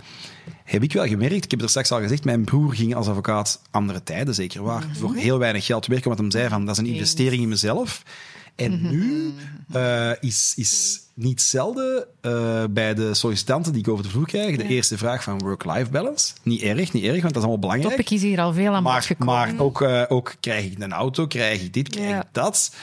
heb ik wel gemerkt, ik heb er straks al gezegd, mijn broer ging als advocaat andere tijden zeker waar, voor heel weinig geld werken, want hem zei van, dat is een investering in mezelf. En nu eh, is, is niet zelden eh, bij de sollicitanten die ik over de vloer krijg, de eerste vraag van work-life balance. Niet erg, niet erg, want dat is allemaal belangrijk. Topic is hier al veel aan Maar, gekomen. maar ook, eh, ook krijg ik een auto, krijg ik dit, krijg Ja. ik dat.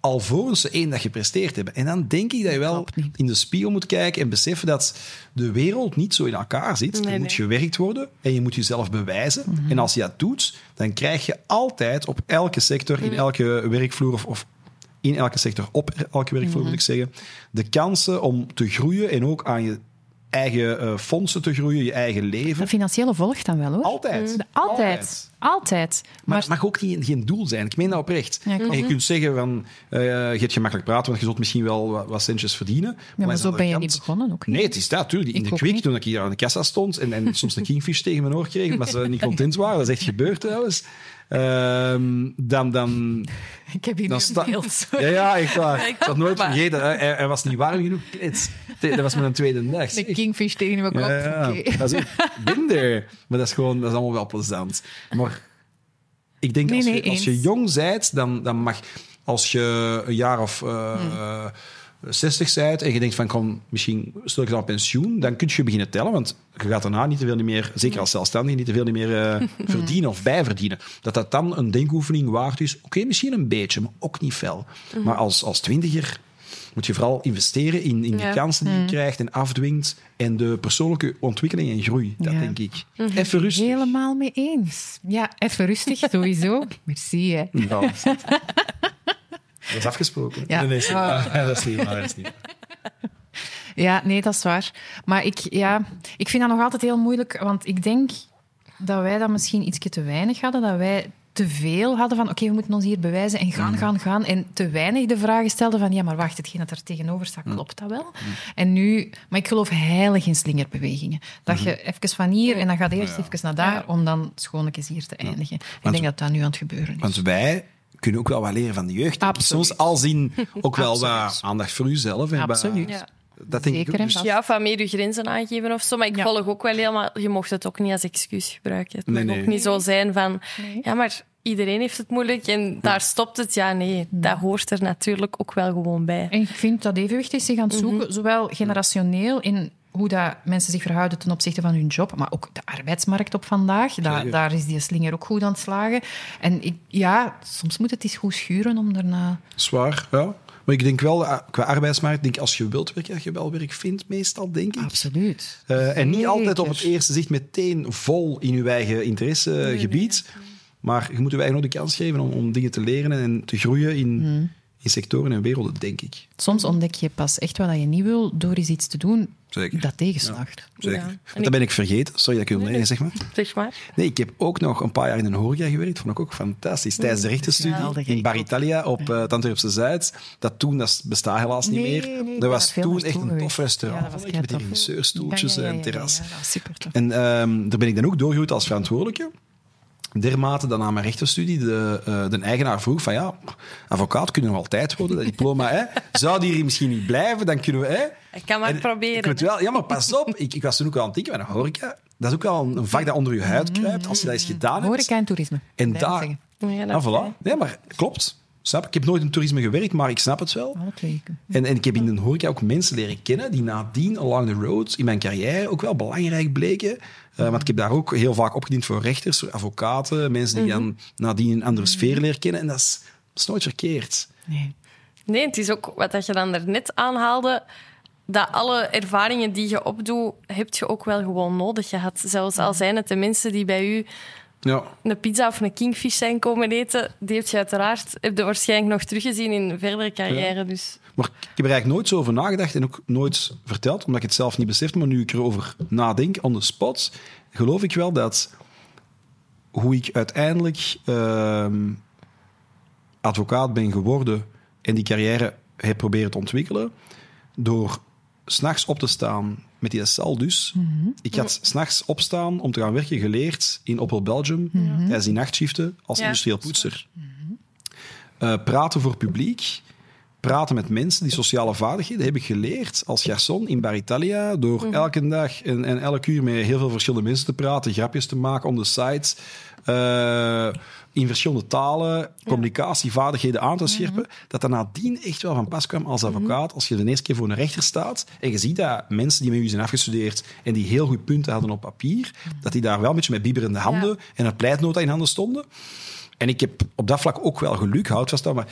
Alvorens ze één dag gepresteerd hebben. En dan denk ik dat je wel in de spiegel moet kijken en beseffen dat de wereld niet zo in elkaar zit. Nee, er moet nee. gewerkt worden en je moet jezelf bewijzen. Mhm. En als je dat doet, dan krijg je altijd op elke sector, Mhm. in elke werkvloer of, of in elke sector, op elke werkvloer Mhm. moet ik zeggen, de kansen om te groeien en ook aan je eigen eh, fondsen te groeien, je eigen leven. De financiële volgt dan wel, hoor. Altijd. De- Altijd. Altijd. Maar Maar het mag ook niet, geen doel zijn. Ik meen dat oprecht. Ja, en je kunt zeggen van, eh, je hebt gemakkelijk praten, want je zult misschien wel wat, wat centjes verdienen. ja, maar zo ben je kant- niet begonnen ook. Nee, het is dat, natuurlijk. In Ik de kwik, niet. toen ik hier aan de kassa stond en, en soms een kingfish tegen mijn oor kreeg, omdat ze niet content waren. Dat is echt gebeurd trouwens. Ehm, dan, dan, Ik heb hier dan sta- een beeld. Ja, ja, echt waar. Ik had nooit Maar- vergeten. Hij, hij was niet warm genoeg. Het- Dat was mijn tweede dag. De kingfish tegen mijn kop. Ja. Dat is binder. Maar dat is gewoon, dat is allemaal wel plezant. Maar ik denk, Nee, als, je, nee, als je jong bent, dan, dan mag... Als je een jaar of eh, Hmm. 60 bent en je denkt van, kom, misschien stel ik dan pensioen, dan kun je beginnen tellen, want je gaat daarna niet te veel meer, zeker als zelfstandige, niet te veel meer eh, verdienen of bijverdienen. Dat dat dan een denkoefening waard is. Oké, misschien een beetje, maar ook niet fel. Hmm. Maar als, als twintiger moet je vooral investeren in, in de Ja. kansen die je krijgt en afdwingt en de persoonlijke ontwikkeling en groei. Dat Ja. denk ik. Even rustig. Helemaal mee eens. Ja, even rustig, sowieso. Merci, hè. Ja. Dat is afgesproken. Ja. Nee, niet waar. dat is niet waar. Dat is niet waar. Ja, nee, dat is waar. Maar ik, ja, ik vind dat nog altijd heel moeilijk, want ik denk dat wij dat misschien iets te weinig hadden, dat wij te veel hadden van oké, we moeten ons hier bewijzen en gaan, gaan, gaan. En te weinig de vragen stelden van ja, maar wacht, hetgeen dat er tegenover staat, klopt dat wel? En nu, maar ik geloof heilig in slingerbewegingen. Dat je even van hier en dan gaat eerst even naar daar, Ja. om dan schoonlijkjes hier te eindigen. Ik denk dat dat nu aan het gebeuren is. Want wij kunnen ook wel wat leren van de jeugd. ik. Absoluut. Soms al zien ook wel wat aandacht voor uzelf. en wat- Absoluut. Ja. Dat denk ik Zeker Dus- vast. Ja, van meer je grenzen aangeven of zo. Maar ik Ja. volg ook wel helemaal... Je mocht het ook niet als excuus gebruiken. Het Nee, mag nee. ook niet zo zijn van... Ja, maar iedereen heeft het moeilijk en daar stopt het. Ja, nee. Dat hoort er natuurlijk ook wel gewoon bij. En ik vind dat evenwicht is zich aan het zoeken, zowel generationeel in hoe dat mensen zich verhouden ten opzichte van hun job, maar ook de arbeidsmarkt op vandaag. Da- daar is die slinger ook goed aan het slagen. En ik, ja, soms moet het eens goed schuren om daarna... Zwaar, ja. Maar ik denk wel, eh, qua arbeidsmarkt, denk als je wilt werken, dat je wel werk vindt, meestal, denk ik. Absoluut. Eh, en niet altijd op het eerste zicht meteen vol in je eigen interessegebied. Maar je moet je eigen ook de kans geven om, om dingen te leren en te groeien in, Hmm. In sectoren en werelden, denk ik. Soms ontdek je pas echt wat je niet wil door eens iets te doen Zeker. dat tegenslaagt. Zeker. Ja. En Dat ik- ben ik vergeten. Sorry dat ik wil nee, zeg maar. Zeg maar. Nee, ik heb ook nog een paar jaar in een horeca gewerkt. Vond ik ook fantastisch. Tijdens de rechtenstudie in ik Bar ook. Italia op eh, het Antwerpse Zuid. Dat toen, dat bestaat helaas niet Nee, meer. nee, dat was toen echt een tof restaurant. Ja, met die kei tof. regisseurstoeltjes Ja, ja, ja, en ja, terras. Super tof. En ehm, daar ben ik dan ook doorgegroeid als verantwoordelijke. Dermate dat na mijn rechtenstudie de, eh, de eigenaar vroeg van ja, advocaat kunnen we altijd worden, dat diploma. Hè? Zou die hier misschien niet blijven, dan kunnen we... Hè? Ik kan maar En proberen. Ik wel, ja, maar pas op. Ik, ik was toen ook al aan het denken, maar een horeca, dat is ook wel een, een vak dat onder je huid kruipt. Als je dat eens gedaan hebt. Horeca en toerisme. En daar... Ja, dat voilà. Nee, maar klopt. Snap? Ik heb nooit in toerisme gewerkt, maar ik snap het wel. Twee. En, en ik heb in de horeca ook mensen leren kennen die nadien, along the road, in mijn carrière ook wel belangrijk bleken. Eh, want ik heb daar ook heel vaak opgediend voor rechters, voor advocaten, mensen die dan nadien een andere sfeer leren kennen. En dat is, dat is nooit verkeerd. Nee. Nee, het is ook wat dat je dan daarnet aanhaalde. Dat alle ervaringen die je opdoet, heb je ook wel gewoon nodig gehad. Zelfs al zijn het de mensen die bij u Ja. een pizza of een kingfish zijn komen eten, die heb je uiteraard heb je waarschijnlijk nog teruggezien in verdere carrière. Dus Maar ik heb er eigenlijk nooit zo over nagedacht en ook nooit verteld, omdat ik het zelf niet besefte. Maar nu ik erover nadenk, on the spot, geloof ik wel dat hoe ik uiteindelijk ehm, advocaat ben geworden en die carrière heb proberen te ontwikkelen, door s'nachts op te staan met die SL dus. Ik had s'nachts opstaan om te gaan werken geleerd in Opel Belgium, tijdens die nachtshiften als Ja, industrieel poetser. Eh, praten voor publiek, praten met mensen, die sociale vaardigheden heb ik geleerd als garçon in Bar Italia, door elke dag en, en elk uur met heel veel verschillende mensen te praten, grapjes te maken on the site, eh, in verschillende talen, communicatievaardigheden aan te scherpen, dat dat nadien echt wel van pas kwam als advocaat, als je de eerste keer voor een rechter staat en je ziet dat mensen die met u zijn afgestudeerd en die heel goed punten hadden op papier, dat die daar wel een beetje met bibberende handen en een pleitnota in handen stonden. En ik heb op dat vlak ook wel geluk, houd vast aan. Maar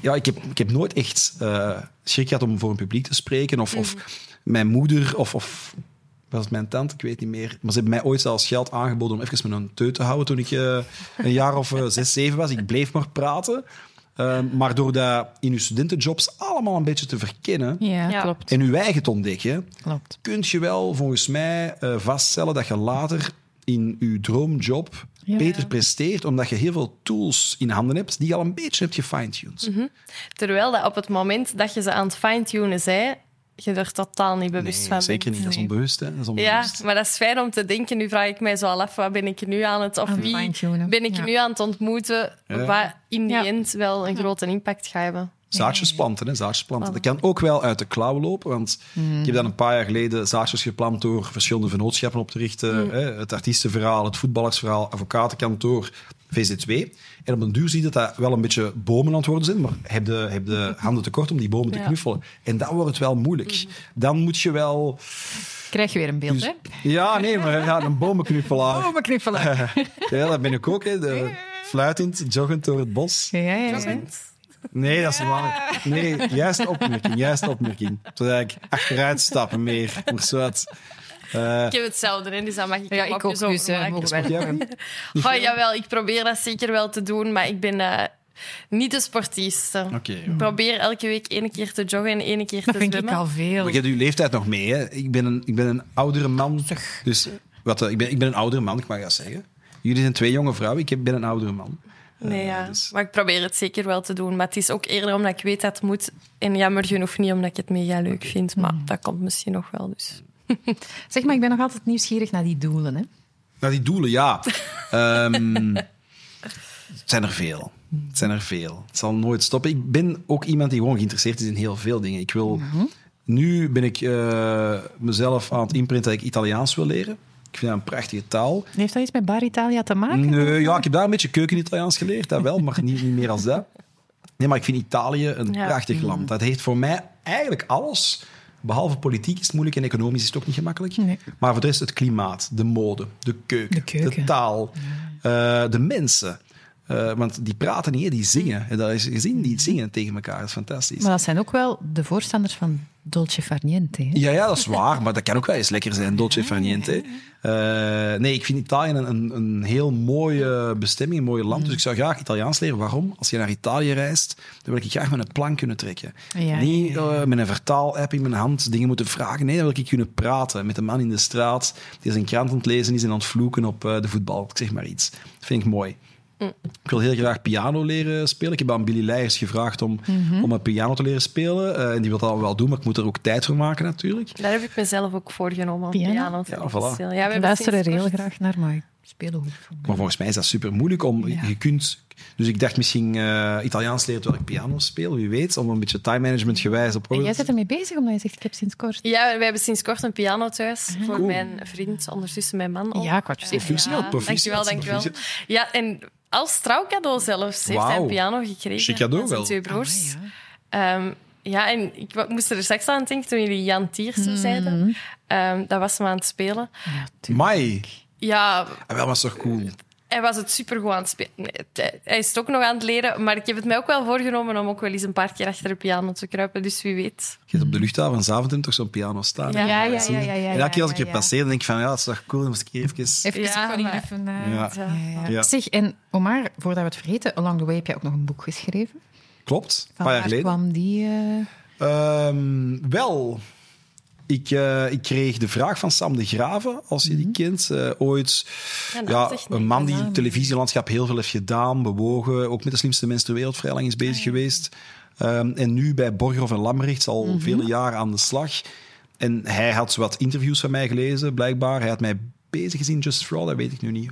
ja, ik heb, ik heb nooit echt eh, schrik gehad om voor een publiek te spreken. Of, of mijn moeder, of, of was het mijn tante, ik weet niet meer. Maar ze hebben mij ooit zelfs geld aangeboden om even met een teut te houden toen ik eh, een jaar of eh, zes, zeven was. Ik bleef maar praten. Eh, maar door dat in uw studentenjobs allemaal een beetje te verkennen Ja, Ja. klopt. en uw eigen te ontdekken, klopt. kun je wel volgens mij eh, vaststellen dat je later in je droomjob Ja. beter presteert, omdat je heel veel tools in handen hebt die je al een beetje hebt gefine-tuned. terwijl dat op het moment dat je ze aan het fine-tunen zei, je er totaal niet bewust Nee, van zeker bent. niet. Dat is onbewust. Hè? Dat is Ja, onbewust. maar dat is fijn om te denken. Nu vraag ik mij zo al af, wat ben ik nu aan het... Of wie ben ik Ja. nu aan het ontmoeten, Ja. wat in die Ja. end wel een grote impact gaat hebben. Zaadjes planten, hè? zaadjes planten. Dat kan ook wel uit de klauwen lopen, want ik heb dan een paar jaar geleden zaadjes geplant door verschillende vennootschappen op te richten. Hè? Het artiestenverhaal, het voetballersverhaal, advocatenkantoor, VZ2. En op een duur zie je dat dat wel een beetje bomen aan het worden zijn, maar heb de, heb de handen tekort om die bomen te Ja. knuffelen. En dan wordt het wel moeilijk. Dan moet je wel... Krijg je weer een beeld, Dus- hè? ja, nee, maar ja, een bomenknuffelaar. Oh, mijn knuffelen. Ja, dat ben ik ook. Hè. De, fluitend, joggend door het bos. Ja, ja, ja. Nee, dat is waar. Nee, juiste opmerking, juiste opmerking. Zodat ik achteruit stappen meer. Maar zo wat. Eh, Ik heb hetzelfde, hè, dus dan mag ik Ja, ik ook. over Dus mogen dat Oh, jawel, ik probeer dat zeker wel te doen, maar ik ben eh, niet de sportiefste. Oké. Ik probeer elke week één keer te joggen en één keer Dat te vind ik zwemmen. al veel. Maar je hebt uw leeftijd nog mee. Hè. Ik, ben een, ik ben een oudere man. Dus wat, ik, ben, ik ben een oudere man, ik mag dat zeggen. Jullie zijn twee jonge vrouwen, ik ben een oudere man. Nee, ja. dus- Maar ik probeer het zeker wel te doen. Maar het is ook eerder omdat ik weet dat het moet. En jammer genoeg niet omdat ik het mega leuk vind. Maar dat komt misschien nog wel. Dus. Zeg maar, ik ben nog altijd nieuwsgierig naar die doelen, hè? Nou, die doelen, ja. Ehm, het zijn er veel. Het zijn er veel. Het zal nooit stoppen. Ik ben ook iemand die gewoon geïnteresseerd is in heel veel dingen. Ik wil... Nu ben ik eh, mezelf aan het imprinten dat ik Italiaans wil leren. Ik vind dat een prachtige taal. Heeft dat iets met Bar Italia te maken? Nee, ja, ik heb daar een beetje keuken-Italiaans geleerd, dat wel, maar niet, niet meer als dat. Nee, maar ik vind Italië een Ja. prachtig land. Dat heeft voor mij eigenlijk alles. Behalve politiek is het moeilijk en economisch is het ook niet gemakkelijk. Nee. Maar voor de rest het klimaat, de mode, de keuken, De keuken. taal, eh, de mensen. Eh, want die praten niet, die zingen. En dat is gezien, die zingen tegen elkaar. Dat is fantastisch. Maar dat zijn ook wel de voorstanders van Dolce Far Niente. Hè? Ja, ja, dat is waar, maar dat kan ook wel eens lekker zijn, dolce far niente. Eh, nee, ik vind Italië een, een, heel mooie bestemming, een mooi land. Dus ik zou graag Italiaans leren. Waarom? Als je naar Italië reist, dan wil ik graag met een plan kunnen trekken. Ja, Niet eh, met een vertaal-app in mijn hand dingen moeten vragen. Nee, dan wil ik kunnen praten met een man in de straat die zijn krant aan het lezen is en aan het vloeken op de voetbal. Ik zeg maar iets. Dat vind ik mooi. Ik wil heel graag piano leren spelen. Ik heb aan Billy Leijers gevraagd om, om een piano te leren spelen. Eh, en die wil dat wel doen, maar ik moet er ook tijd voor maken natuurlijk. Daar heb ik mezelf ook voorgenomen om Piano? piano, te Ja, leren voilà. spelen. Ja, we Ik hebben luister er sinds heel graag naar, maar ik speel goed. Maar volgens mij is dat super moeilijk om. Ja. Je kunt. Dus ik dacht misschien eh, Italiaans leren terwijl ik piano speel, wie weet, om een beetje time management gewijs op En orde jij bent ermee bezig, omdat je zegt, ik heb sinds kort... Ja, we hebben sinds kort een piano thuis voor Cool. mijn vriend, ondertussen mijn man. ook. Ja, het zeggen. Proficiat, Ja, Dankjewel, dankjewel. Ja, en als trouwcadeau zelfs heeft hij een piano gekregen. Chic cadeau wel. twee broers. Amai, ja. Ehm, ja, en ik moest er straks aan denken toen jullie Jan Tiersen zeiden. Mhm. Ehm, dat was hem aan het spelen. Ja. Mai. Ja, Ah, wel, is toch cool? hij was het supergoed aan het spelen. Nee, hij is het ook nog aan het leren, maar ik heb het mij ook wel voorgenomen om ook wel eens een paar keer achter de piano te kruipen. Dus wie weet. Je hebt op de luchthaven van Zaventem toch zo'n piano staan. Ja. Ja, ja, ja, je? ja, ja. en elke keer als ik ja. passeer, dan denk ik van ja, het is toch cool, dan moet ik even... Even, Ja, maar- even... eh, Ja. Ja. ja, ja. Ja. Zeg, en Omar, voordat we het vergeten, Along the Way heb jij ook nog een boek geschreven. Klopt, een paar jaar waar geleden. kwam die... eh, Ehm, wel, ik, eh, ik kreeg de vraag van Sam de Graven, als je die kent. eh, ooit Ja, een man die het televisielandschap heel veel heeft gedaan, bewogen. Ook met de slimste mensen ter wereld vrij lang is bezig geweest. Ehm, en nu bij Borgerhoff en Lambrecht al vele jaren aan de slag. En hij had wat interviews van mij gelezen, blijkbaar. Hij had mij bezig gezien, Just for All, dat weet ik nu niet.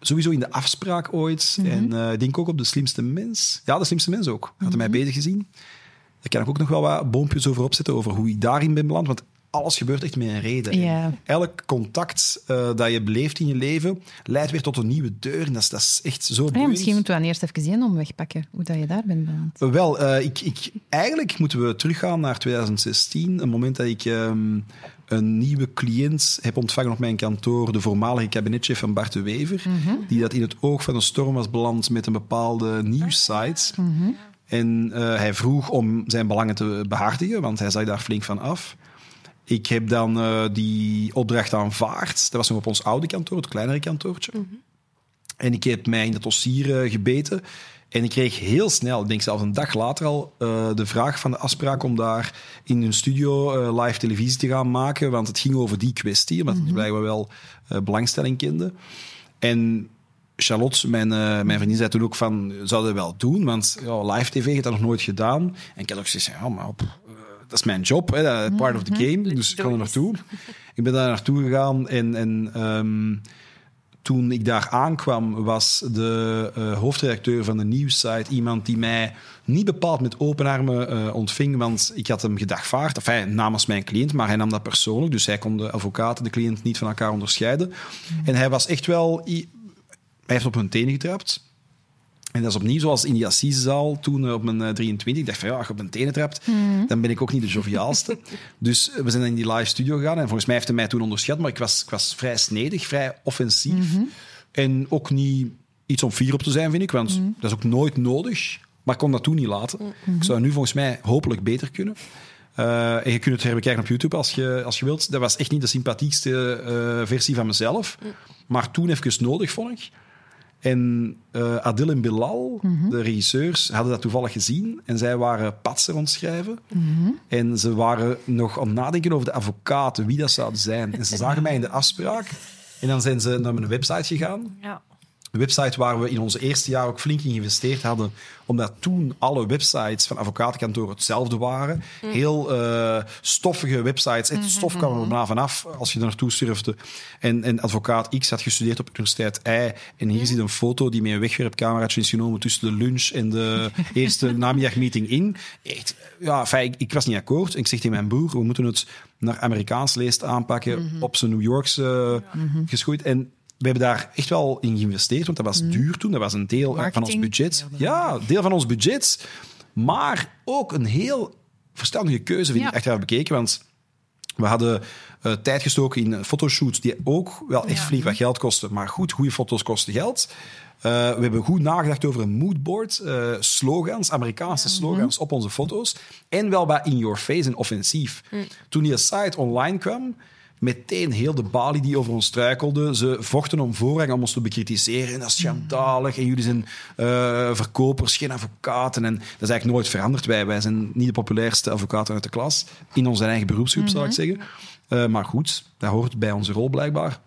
Sowieso in de afspraak ooit. En eh, ik denk ook op de slimste mens. Ja, de slimste mens ook. Had hij mij bezig gezien. Daar kan ik ook nog wel wat boompjes over opzetten, over hoe ik daarin ben beland. Want alles gebeurt echt met een reden. Elk contact eh, dat je beleeft in je leven leidt weer tot een nieuwe deur. En dat is, dat is echt zo ah ja, boeiend. misschien moeten we dan eerst even die omweg pakken, hoe dat je daar bent beland. Wel, eh, ik, ik, eigenlijk moeten we teruggaan naar 2016. Een moment dat ik ehm, een nieuwe cliënt heb ontvangen op mijn kantoor. De voormalige kabinetchef van Bart de Wever. Die dat in het oog van een storm was beland met een bepaalde nieuwssite. En eh, hij vroeg om zijn belangen te behartigen, want hij zag daar flink van af. Ik heb dan eh, die opdracht aanvaard. Dat was nog op ons oude kantoor, het kleinere kantoortje. En ik heb mij in dat dossier eh, gebeten. En ik kreeg heel snel, ik denk zelfs een dag later al, eh, de vraag van de afspraak om daar in hun studio live televisie te gaan maken. Want het ging over die kwestie, omdat het blijkbaar wel belangstelling kende. En Charlotte, mijn, mijn vriendin, zei toen ook van, zouden we wel doen? Want ja, live tv heeft dat nog nooit gedaan. En ik had ook gezegd, ja, maar op, dat is mijn job, hè, part of the game. Dus ik kan er naartoe. Ik ben daar naartoe gegaan en... en ehm, toen ik daar aankwam, was de eh, hoofdredacteur van de nieuwssite iemand die mij niet bepaald met open armen eh, ontving, want ik had hem gedagvaard, enfin, namens mijn cliënt, maar hij nam dat persoonlijk, dus hij kon de advocaat en de cliënt niet van elkaar onderscheiden. En hij was echt wel... Hij heeft op hun tenen getrapt. En dat is opnieuw zoals in die assisezaal toen eh, op mijn eh, 23. Ik dacht van ja, als je op mijn tenen trapt, dan ben ik ook niet de joviaalste. dus eh, we zijn dan in die live studio gegaan. En volgens mij heeft hij mij toen onderschat, maar ik was, ik was vrij snedig, vrij offensief. En ook niet iets om fier op te zijn, vind ik, want dat is ook nooit nodig. Maar ik kon dat toen niet laten. Ik zou nu volgens mij hopelijk beter kunnen. Eh, en je kunt het herbekijken op YouTube als je, als je wilt. Dat was echt niet de sympathiekste eh, versie van mezelf. Maar toen even nodig, vond ik. En eh, Adil en Bilal, de regisseurs, hadden dat toevallig gezien. En zij waren patsen rondschrijven. En ze waren nog aan het nadenken over de advocaten, wie dat zouden zijn. En ze zagen mij in de afspraak. En dan zijn ze naar mijn website gegaan. Ja. Een website waar we in onze eerste jaar ook flink in geïnvesteerd hadden, omdat toen alle websites van advocatenkantoren hetzelfde waren. Heel eh, stoffige websites. Het stof kwam er maar vanaf als je er naartoe surfde. En, en advocaat X had gestudeerd op de Universiteit Y. En hier zit een foto die met een wegwerpcameraatje is genomen tussen de lunch en de eerste namiddagmeeting in. Echt, ja, enfin, ik, ik was niet akkoord. Ik zeg tegen mijn broer, we moeten het naar Amerikaans leest aanpakken, op zijn New Yorkse geschoeid. En we hebben daar echt wel in geïnvesteerd, want dat was duur toen. Dat was een deel eh, van ons budget. Ja, deel van ons budget. Maar ook een heel verstandige keuze, vind Ja. ik, achteraf bekeken. Want we hadden eh, tijd gestoken in fotoshoots die ook wel echt Ja. flink wat geld kosten. Maar goed, goede foto's kosten geld. Eh, we hebben goed nagedacht over een moodboard, eh, slogans, Amerikaanse slogans op onze foto's. En wel wat in your face en offensief. Toen die site online kwam, meteen heel de balie die over ons struikelde. Ze vochten om voorrang om ons te bekritiseren. En dat is schandalig. En jullie zijn eh, verkopers, geen advocaten. En dat is eigenlijk nooit veranderd. Wij, wij zijn niet de populairste advocaten uit de klas. In onze eigen beroepsgroep, zou ik zeggen. Eh, maar goed, dat hoort bij onze rol blijkbaar.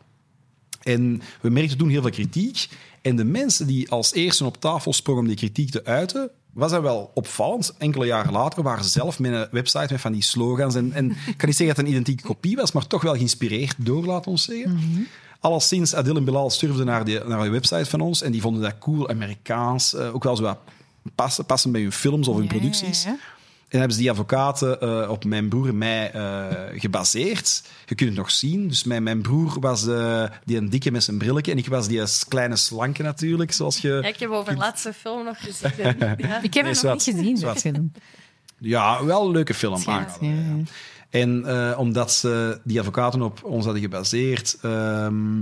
En we merkten toen heel veel kritiek. En de mensen die als eerste op tafel sprongen om die kritiek te uiten, was dat wel opvallend. Enkele jaren later waren ze zelf met een website met van die slogans. En, en ik kan niet zeggen dat het een identieke kopie was, maar toch wel geïnspireerd door, laat ons zeggen. Alleszins, Adil en Bilal sturfden naar die, naar website van ons en die vonden dat cool, Amerikaans, eh, ook wel zo wat passen, passen bij hun films of hun Ja, producties. ja, ja. En hebben ze die advocaten eh, op mijn broer en mij eh, gebaseerd. Je kunt het nog zien. Dus mijn, mijn broer was eh, die een dikke met zijn brilletje. En ik was die kleine slanke natuurlijk, zoals je... Ja, ik heb over de laatste film nog gezien. Ja. Ik heb Nee, hem nog niet gezien, Zwart. dat film. Ja, wel een leuke film. Ja, aanraden, ja, ja. En eh, omdat ze die advocaten op ons hadden gebaseerd, ehm,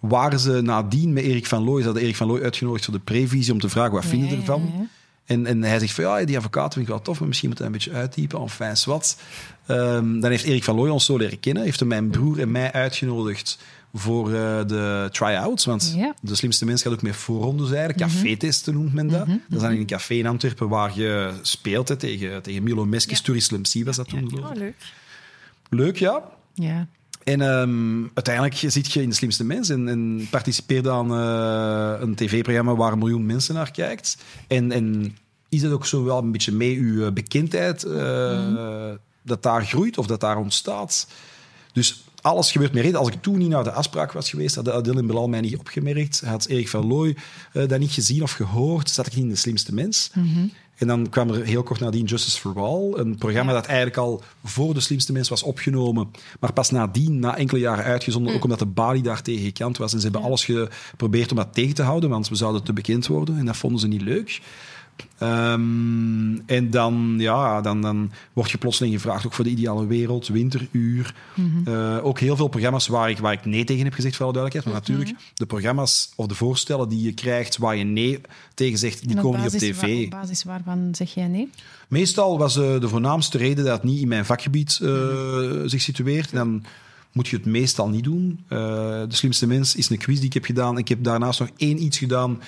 waren ze nadien met Erik van Looy. Ze hadden Erik van Looy uitgenodigd voor de previsie om te vragen wat vinden ervan. Ja, ja. En, en hij zegt van ja, die advocaat vind ik wel tof, maar misschien moet hij een beetje uittypen. Enfin, wat. Ehm, dan heeft Erik van Looy ons zo leren kennen. Heeft hij mijn broer en mij uitgenodigd voor eh, de try-outs. Want Ja. de slimste mens gaat ook met voorrondes eigenlijk. Café-testen noemt men dat. Dat is dan in een café in Antwerpen waar je speelt hè, tegen, tegen Milo Meskes. Ja. Slim was dat toen geloof ik. Oh, leuk. Leuk, ja. Ja. En ehm, uiteindelijk zit je in de slimste mens en, en participeerde aan eh, een tv-programma waar een miljoen mensen naar kijkt. En, en is dat ook zo wel een beetje mee uw eh, bekendheid eh, dat daar groeit of dat daar ontstaat? Dus alles gebeurt met reden. Als ik toen niet naar de afspraak was geweest, had Adil en Belal mij niet opgemerkt. Had Erik van Looy dat niet gezien of gehoord, zat ik niet in de slimste mens. En dan kwam er heel kort nadien Justice for All, een programma dat eigenlijk al voor de slimste mens was opgenomen, maar pas nadien, na enkele jaren uitgezonden, ook omdat de balie daar tegen gekant was. En ze hebben alles geprobeerd om dat tegen te houden, want we zouden te bekend worden en dat vonden ze niet leuk. Ehm, en dan, ja, dan, dan word je plotseling gevraagd, ook voor de ideale wereld, winteruur. Eh, ook heel veel programma's waar ik, waar ik nee tegen heb gezegd, voor alle duidelijkheid. Maar natuurlijk, de programma's of de voorstellen die je krijgt waar je nee tegen zegt, die komen niet op tv. wa- op basis waarvan zeg jij nee? Meestal was eh, de voornaamste reden dat het niet in mijn vakgebied eh, zich situeert. En dan moet je het meestal niet doen. De slimste mens is een quiz die ik heb gedaan. Ik heb daarnaast nog één iets gedaan.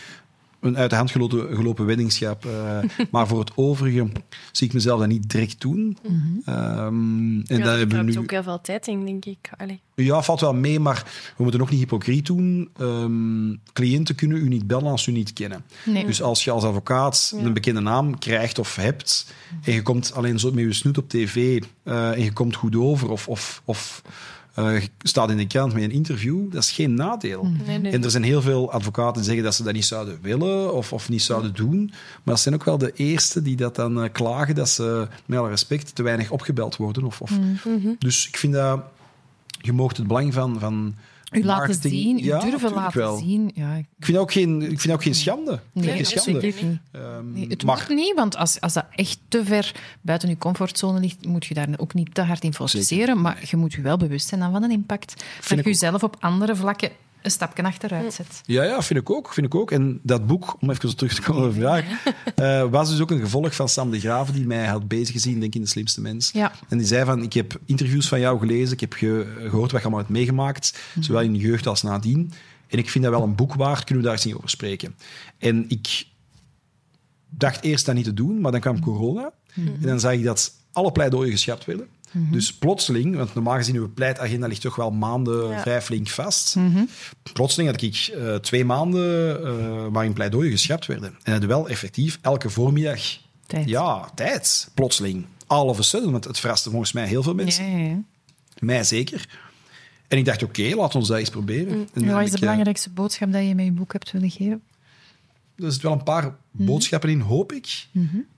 Een uit de hand gelopen, gelopen weddingschap. eh, maar voor het overige zie ik mezelf dat niet direct doen. Ehm, en Ja, dat daar hebben nu... ook heel veel tijd in, denk ik. Allee. Ja, valt wel mee, maar we moeten ook niet hypocriet doen. Ehm, cliënten kunnen u niet bellen als u niet kennen. Nee. Dus als je als advocaat Ja. een bekende naam krijgt of hebt, en je komt alleen zo met je snoet op tv eh, en je komt goed over of, of, of eh, je staat in de krant met een interview, dat is geen nadeel. Nee, nee. En er zijn heel veel advocaten die zeggen dat ze dat niet zouden willen of, of niet zouden doen. Maar dat zijn ook wel de eerste die dat dan eh, klagen dat ze, met alle respect, te weinig opgebeld worden. Of, of. Mhm. Dus ik vind dat je moogt het belang van, van U laten zien, u Ja, durven laten wel. zien. Ja, ik- vind dat ook geen, ik vind dat ook geen schande. Vind Nee, dat geen schande. niet. Ehm, Nee, het moet niet, want als, als dat echt te ver buiten je comfortzone ligt, moet je daar ook niet te hard in forceren. Maar je moet je wel bewust zijn dan van een impact. Dat ik je jezelf op andere vlakken een stapje achteruit zet. Ja, ja, vind ik ook. Vind ik ook. En dat boek, om even terug te komen op de vraag, eh, was dus ook een gevolg van Sam de Graven, die mij had bezig gezien, denk ik, in De Slimste Mens. Ja. En die zei van, ik heb interviews van jou gelezen, ik heb ge- gehoord wat je allemaal hebt meegemaakt, zowel in je jeugd als nadien. En ik vind dat wel een boek waard, kunnen we daar eens niet over spreken. En ik dacht eerst dat niet te doen, maar dan kwam corona. En dan zag ik dat alle pleidooien geschrapt werden. Dus plotseling, want normaal gezien uw pleitagenda ligt toch wel maanden Ja. vrij flink vast. Plotseling had ik eh, twee maanden eh, waarin pleidooien geschrapt werden. En hadden wel effectief elke voormiddag Tijd. ja, tijd. Plotseling. All of a sudden, want het verraste volgens mij heel veel mensen. Ja, ja, ja. Mij zeker. En ik dacht, oké, laat ons dat eens proberen. En dan En Wat is de eh, belangrijkste boodschap dat je met je boek hebt willen geven? Er zitten wel een paar boodschappen in, hoop ik.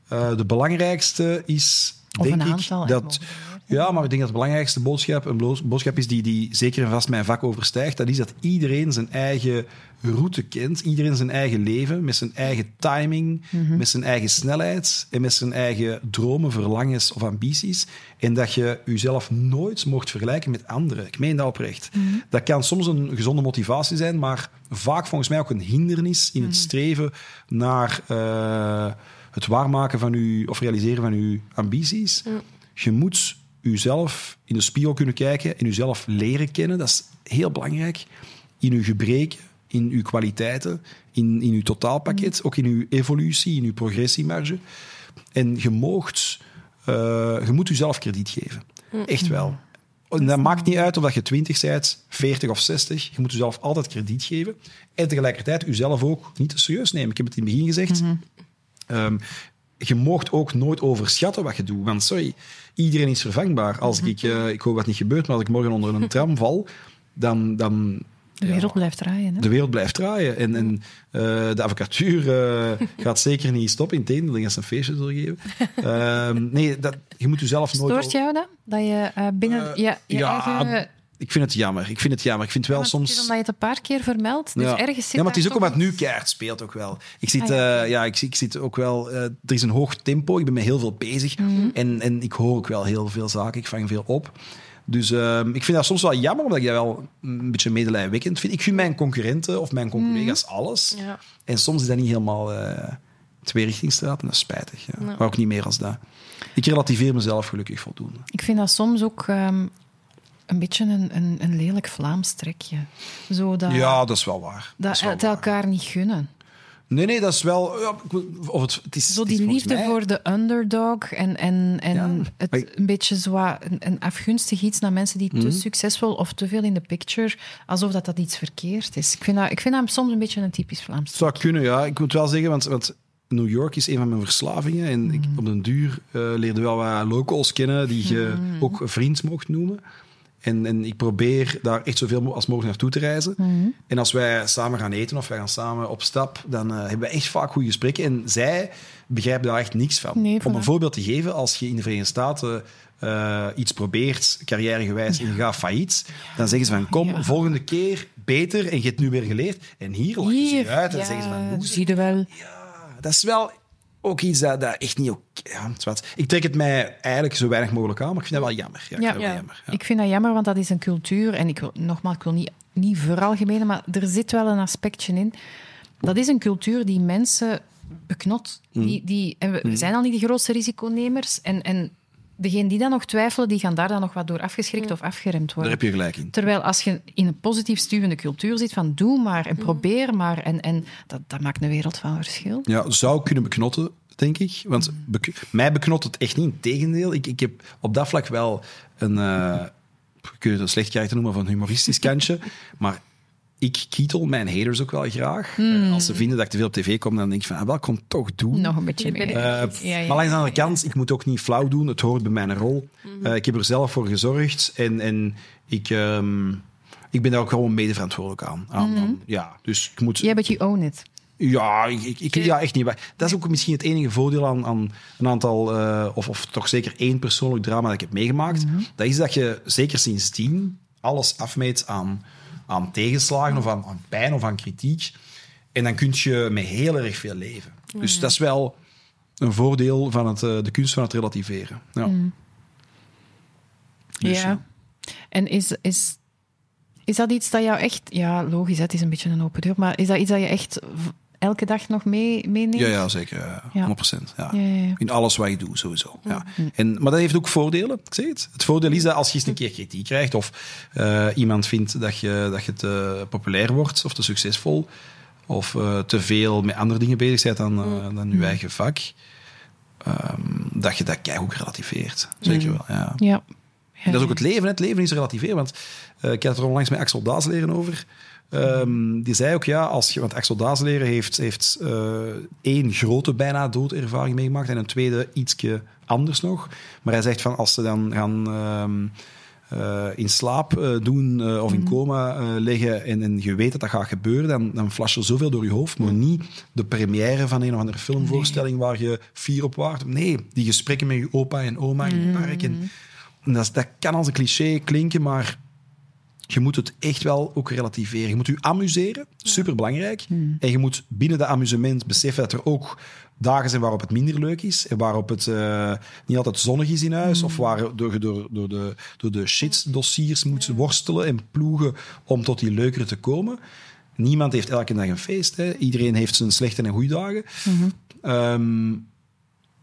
De belangrijkste is, Of denk ik, het dat... Ja, maar ik denk dat de belangrijkste boodschap, een boodschap is die, die zeker en vast mijn vak overstijgt. Dat is dat iedereen zijn eigen route kent. Iedereen zijn eigen leven, met zijn eigen timing, met zijn eigen snelheid en met zijn eigen dromen, verlangens of ambities. En dat je jezelf nooit mocht vergelijken met anderen. Ik meen dat oprecht. Dat kan soms een gezonde motivatie zijn, maar vaak volgens mij ook een hindernis in het streven naar eh, het waarmaken van uw, of realiseren van uw ambities. Je moet jezelf in de spiegel kunnen kijken en jezelf leren kennen. Dat is heel belangrijk. In uw gebreken, in uw kwaliteiten, in, in uw totaalpakket, ook in uw evolutie, in uw progressiemarge. En je moogt, eh, je moet jezelf krediet geven. Echt wel. En dat maakt niet uit of dat je 20 bent, 40 of 60. Je moet jezelf altijd krediet geven. En tegelijkertijd jezelf ook niet te serieus nemen. Ik heb het in het begin gezegd. Ehm, je moogt ook nooit overschatten wat je doet. Want sorry, iedereen is vervangbaar. Als ik, eh, ik hoop wat niet gebeurt, maar als ik morgen onder een tram val, dan... dan De ja, wereld blijft draaien. Hè? de wereld blijft draaien. En, en eh, de advocatuur eh, gaat zeker niet stoppen. Integendeel, dat ze een feestje zullen geven. Ehm, nee, dat, je moet jezelf nooit... Stoort jou dat? Dat je binnen je, je ja, eigen... Ik vind het jammer. Ik vind het jammer. Ik vind wel Ja, Het soms... is omdat je het een paar keer vermeldt. Dus ja. ergens zit ja, maar het is ook omdat het nu keihard speelt ook wel. Ik zit, Ah, ja. eh, ja, ik, zie- ik zit ook wel... eh, er is een hoog tempo. Ik ben met heel veel bezig. Mhm. En, en ik hoor ook wel heel veel zaken. Ik vang veel op. Dus ehm, ik vind dat soms wel jammer, omdat ik dat wel een beetje medelijwekkend vind. Ik vind mijn concurrenten of mijn collega's alles. Ja. En soms is dat niet helemaal uh, tweerichtingsstraat en dat is spijtig. Ja. Maar ook niet meer als dat. Ik relativeer mezelf gelukkig voldoende. Ik vind dat soms ook um, een beetje een, een, een, lelijk Vlaams trekje. Zo dat, ja, dat is wel waar. Dat, dat wel het elkaar niet gunnen. Nee, nee, dat is wel. Ja, of het, het is, zo die het is liefde mij... voor de underdog en, en, en Ja, het ik- een beetje zo een, een afgunstig iets naar mensen die te Mhm. succesvol of te veel in de picture, alsof dat, dat iets verkeerd is. Ik vind dat, ik vind dat soms een beetje een typisch Vlaams. Het zou kunnen, ja. Ik moet wel zeggen, want, want New York is een van mijn verslavingen. En ik, op den duur eh, leerde wel wat locals kennen die je ook vriend mocht noemen. En, en ik probeer daar echt zoveel als mogelijk naartoe te reizen. En als wij samen gaan eten of wij gaan samen op stap, dan eh, hebben we echt vaak goede gesprekken. En zij begrijpen daar echt niks van. Nee, Om een voorbeeld te geven, als je in de Verenigde Staten eh, iets probeert, carrièregewijs, en je gaat failliet, dan zeggen ze van, kom, Ja. volgende keer beter en je hebt nu weer geleerd. En hier lachen ze je uit en ja, zeggen ze van, zie je wel. dat is wel ook iets dat, dat echt niet oké ja, het is wat. Ik trek het mij eigenlijk zo weinig mogelijk aan, maar ik vind dat wel jammer. Ja, ik Ja. vind dat wel Ja. jammer. Ja. Ik vind dat jammer, want dat is een cultuur. En ik wil, nogmaals, ik wil niet, niet veralgemenen, maar er zit wel een aspectje in. Dat is een cultuur die mensen beknot. Mm. Die, die, en we, we zijn al niet de grootste risiconemers. En, en degenen die dan nog twijfelen, die gaan daar dan nog wat door afgeschrikt of afgeremd Daar worden. heb je gelijk in. Terwijl als je in een positief stuwende cultuur zit van doe maar en probeer maar. En, en dat, dat maakt een wereld van verschil. Ja, zou kunnen beknotten, denk ik. Want bek- mij beknot het echt niet. Integendeel, ik, ik heb op dat vlak wel een... eh kun je het een slecht karakter noemen een humoristisch kantje. Maar ik kietel mijn haters ook wel graag. Eh, als ze vinden dat ik te veel op tv kom, dan denk ik van, ah, wel, kom toch doen. Nog een beetje meer. Eh, Ja, ja. Maar langs de andere kant, ik moet ook niet flauw doen. Het hoort bij mijn rol. Eh, ik heb er zelf voor gezorgd. En, en ik, ehm, ik ben daar ook gewoon mede verantwoordelijk aan. aan, aan- ja, dus ik moet... Ja, but you own it. Ja, ik, ik, ik- ja, echt niet. Dat is ook misschien het enige voordeel aan, aan een aantal, eh, of, of toch zeker één persoonlijk drama dat ik heb meegemaakt. Dat is dat je zeker sindsdien alles afmeet aan, aan tegenslagen of aan, aan pijn of aan kritiek. En dan kun je met heel erg veel leven. Dus dat is wel een voordeel van het, eh, de kunst van het relativeren. Ja. Dus, ja. En is, is, is dat iets dat jou echt... Ja, logisch, het is een beetje een open deur. Maar is dat iets dat je echt elke dag nog mee, meeneemt? Ja, ja, zeker. ja, Ja. 100%. Ja. In alles wat je doet, sowieso. Ja. En, maar dat heeft ook voordelen, ik zeg het. Het voordeel is dat als je eens een keer kritiek krijgt of eh, iemand vindt dat je, dat je te populair wordt of te succesvol of eh, te veel met andere dingen bezig bent dan, eh, dan je eigen vak, ehm, dat je dat keihard relativeert. Zeker wel, ja. En dat is ook het leven. Het leven is relativeren. Want ik had het er onlangs met Axel Daasleren over. Ehm, die zei ook, ja, als je, want Axel Daasleren heeft, heeft eh, één grote bijna doodervaring meegemaakt en een tweede ietsje anders nog. Maar hij zegt van, als ze dan gaan ehm, eh, in slaap eh, doen of in coma eh, liggen en, en je weet dat dat gaat gebeuren, dan, dan flash er zoveel door je hoofd, maar niet de première van een of andere filmvoorstelling waar je fier op waart. Nee, die gesprekken met je opa en oma in het park. En, en dat, dat kan als een cliché klinken, maar je moet het echt wel ook relativeren. Je moet je amuseren, superbelangrijk. En je moet binnen dat amusement beseffen dat er ook dagen zijn waarop het minder leuk is. En waarop het eh, niet altijd zonnig is in huis. Of waar door, je door, door de, door de shit-dossiers moet worstelen en ploegen om tot die leukere te komen. Niemand heeft elke dag een feest. Hè. Iedereen heeft zijn slechte en goede dagen. Ehm,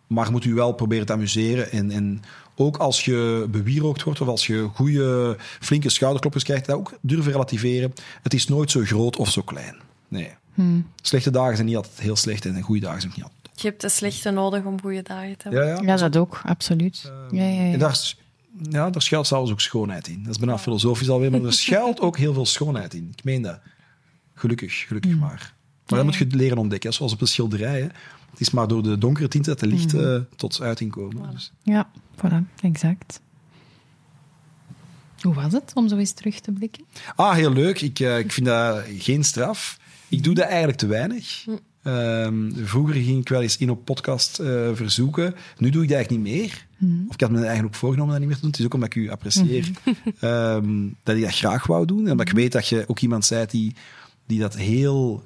maar je moet u wel proberen te amuseren. En, en ook als je bewierookt wordt of als je goede, flinke schouderkloppers krijgt, dat ook durven relativeren. Het is nooit zo groot of zo klein. Nee. Slechte dagen zijn niet altijd heel slecht en goede dagen zijn ook niet altijd. Je hebt de slechte nodig om goede dagen te hebben. Ja, ja. Ja, dat ook, absoluut. ja, ja, ja. En daar, ja, daar schuilt zelfs ook schoonheid in. Dat is bijna filosofisch alweer, maar er schuilt ook heel veel schoonheid in. Ik meen dat. Gelukkig, gelukkig maar. Maar dat moet je leren ontdekken, hè. zoals op een schilderij. Hè. Het is maar door de donkere tinten dat de licht eh, tot uiting komen. Dus. Ja, voilà, exact. Hoe was het om zo eens terug te blikken? Ah, heel leuk. Ik, eh, ik vind dat geen straf. Ik doe dat eigenlijk te weinig. Ehm, vroeger ging ik wel eens in op podcast eh, verzoeken. Nu doe ik dat eigenlijk niet meer. Of ik had me eigenlijk ook voorgenomen dat niet meer te doen. Het is ook omdat ik u apprecieer ehm, dat ik dat graag wou doen. En omdat ik weet dat je ook iemand bent die, die dat heel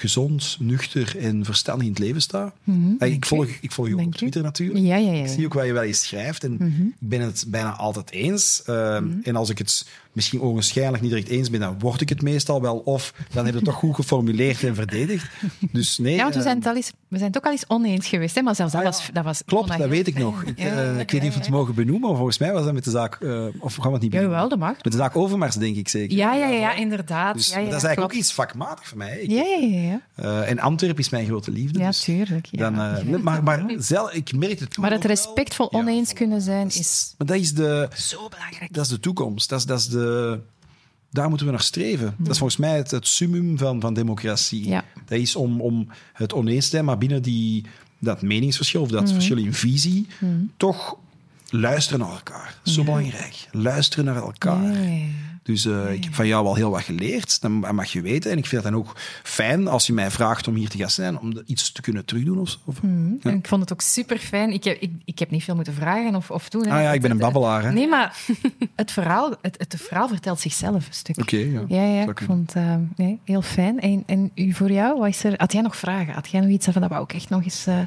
gezond, nuchter en verstandig in het leven sta. Eh, ik, volg, ik volg je ook op. Twitter natuurlijk. Ja, ja, ja. Ik zie ook wat je wel eens schrijft en ik ben het bijna altijd eens. Ehm, En als ik het misschien ogenschijnlijk niet direct eens ben, dan word ik het meestal wel. Of dan heb je het toch goed geformuleerd en verdedigd. Dus nee. Ja, want we eh, zijn, het al eens, we zijn het ook al eens oneens geweest, hè? maar zelfs dat, Ah, ja. was, dat was... Klopt, dat weet ik nog. Ik, Ja, eh, ik weet niet of we het mogen benoemen, maar volgens mij was dat met de zaak... eh, of gaan we het niet Ja, benoemen? jawel, dat mag. Met de zaak Overmars, denk ik zeker. Ja, ja, ja, ja, inderdaad. Dus ja, ja, dat is eigenlijk klopt. ook iets vakmatig voor mij. Ik- Ja, ja, ja. ja. eh, en Antwerpen is mijn grote liefde. Ja, dus tuurlijk. Ja. dan, maar, maar zelf, ik merk het maar het respectvol Ja, oneens kunnen zijn is Maar dat is de... zo belangrijk. Dat is de toekomst. Dat is, dat is de, daar moeten we naar streven. Dat is volgens mij het, het summum van, van democratie. Ja. Dat is om, om het oneens te zijn, maar binnen die, dat meningsverschil of dat verschil in visie, toch luisteren naar elkaar. Zo belangrijk. Luisteren naar elkaar. Ja, ja. Dus eh, ik heb van jou al heel wat geleerd. Dat mag je weten. En ik vind het dan ook fijn als je mij vraagt om hier te gaan zijn, om iets te kunnen terugdoen of zo. Of- En ik vond het ook super fijn. Ik heb, ik, ik heb niet veel moeten vragen of, of doen. hè. Ah ja, ik ben een babbelaar. hè. Nee, maar het verhaal, het, het verhaal vertelt zichzelf een stuk. Oké, ja. Ja, ja, ik vond het eh, nee, heel fijn. En, en u voor jou, wat is er, had jij nog vragen? Had jij nog iets van dat wou ik echt nog eens... eh,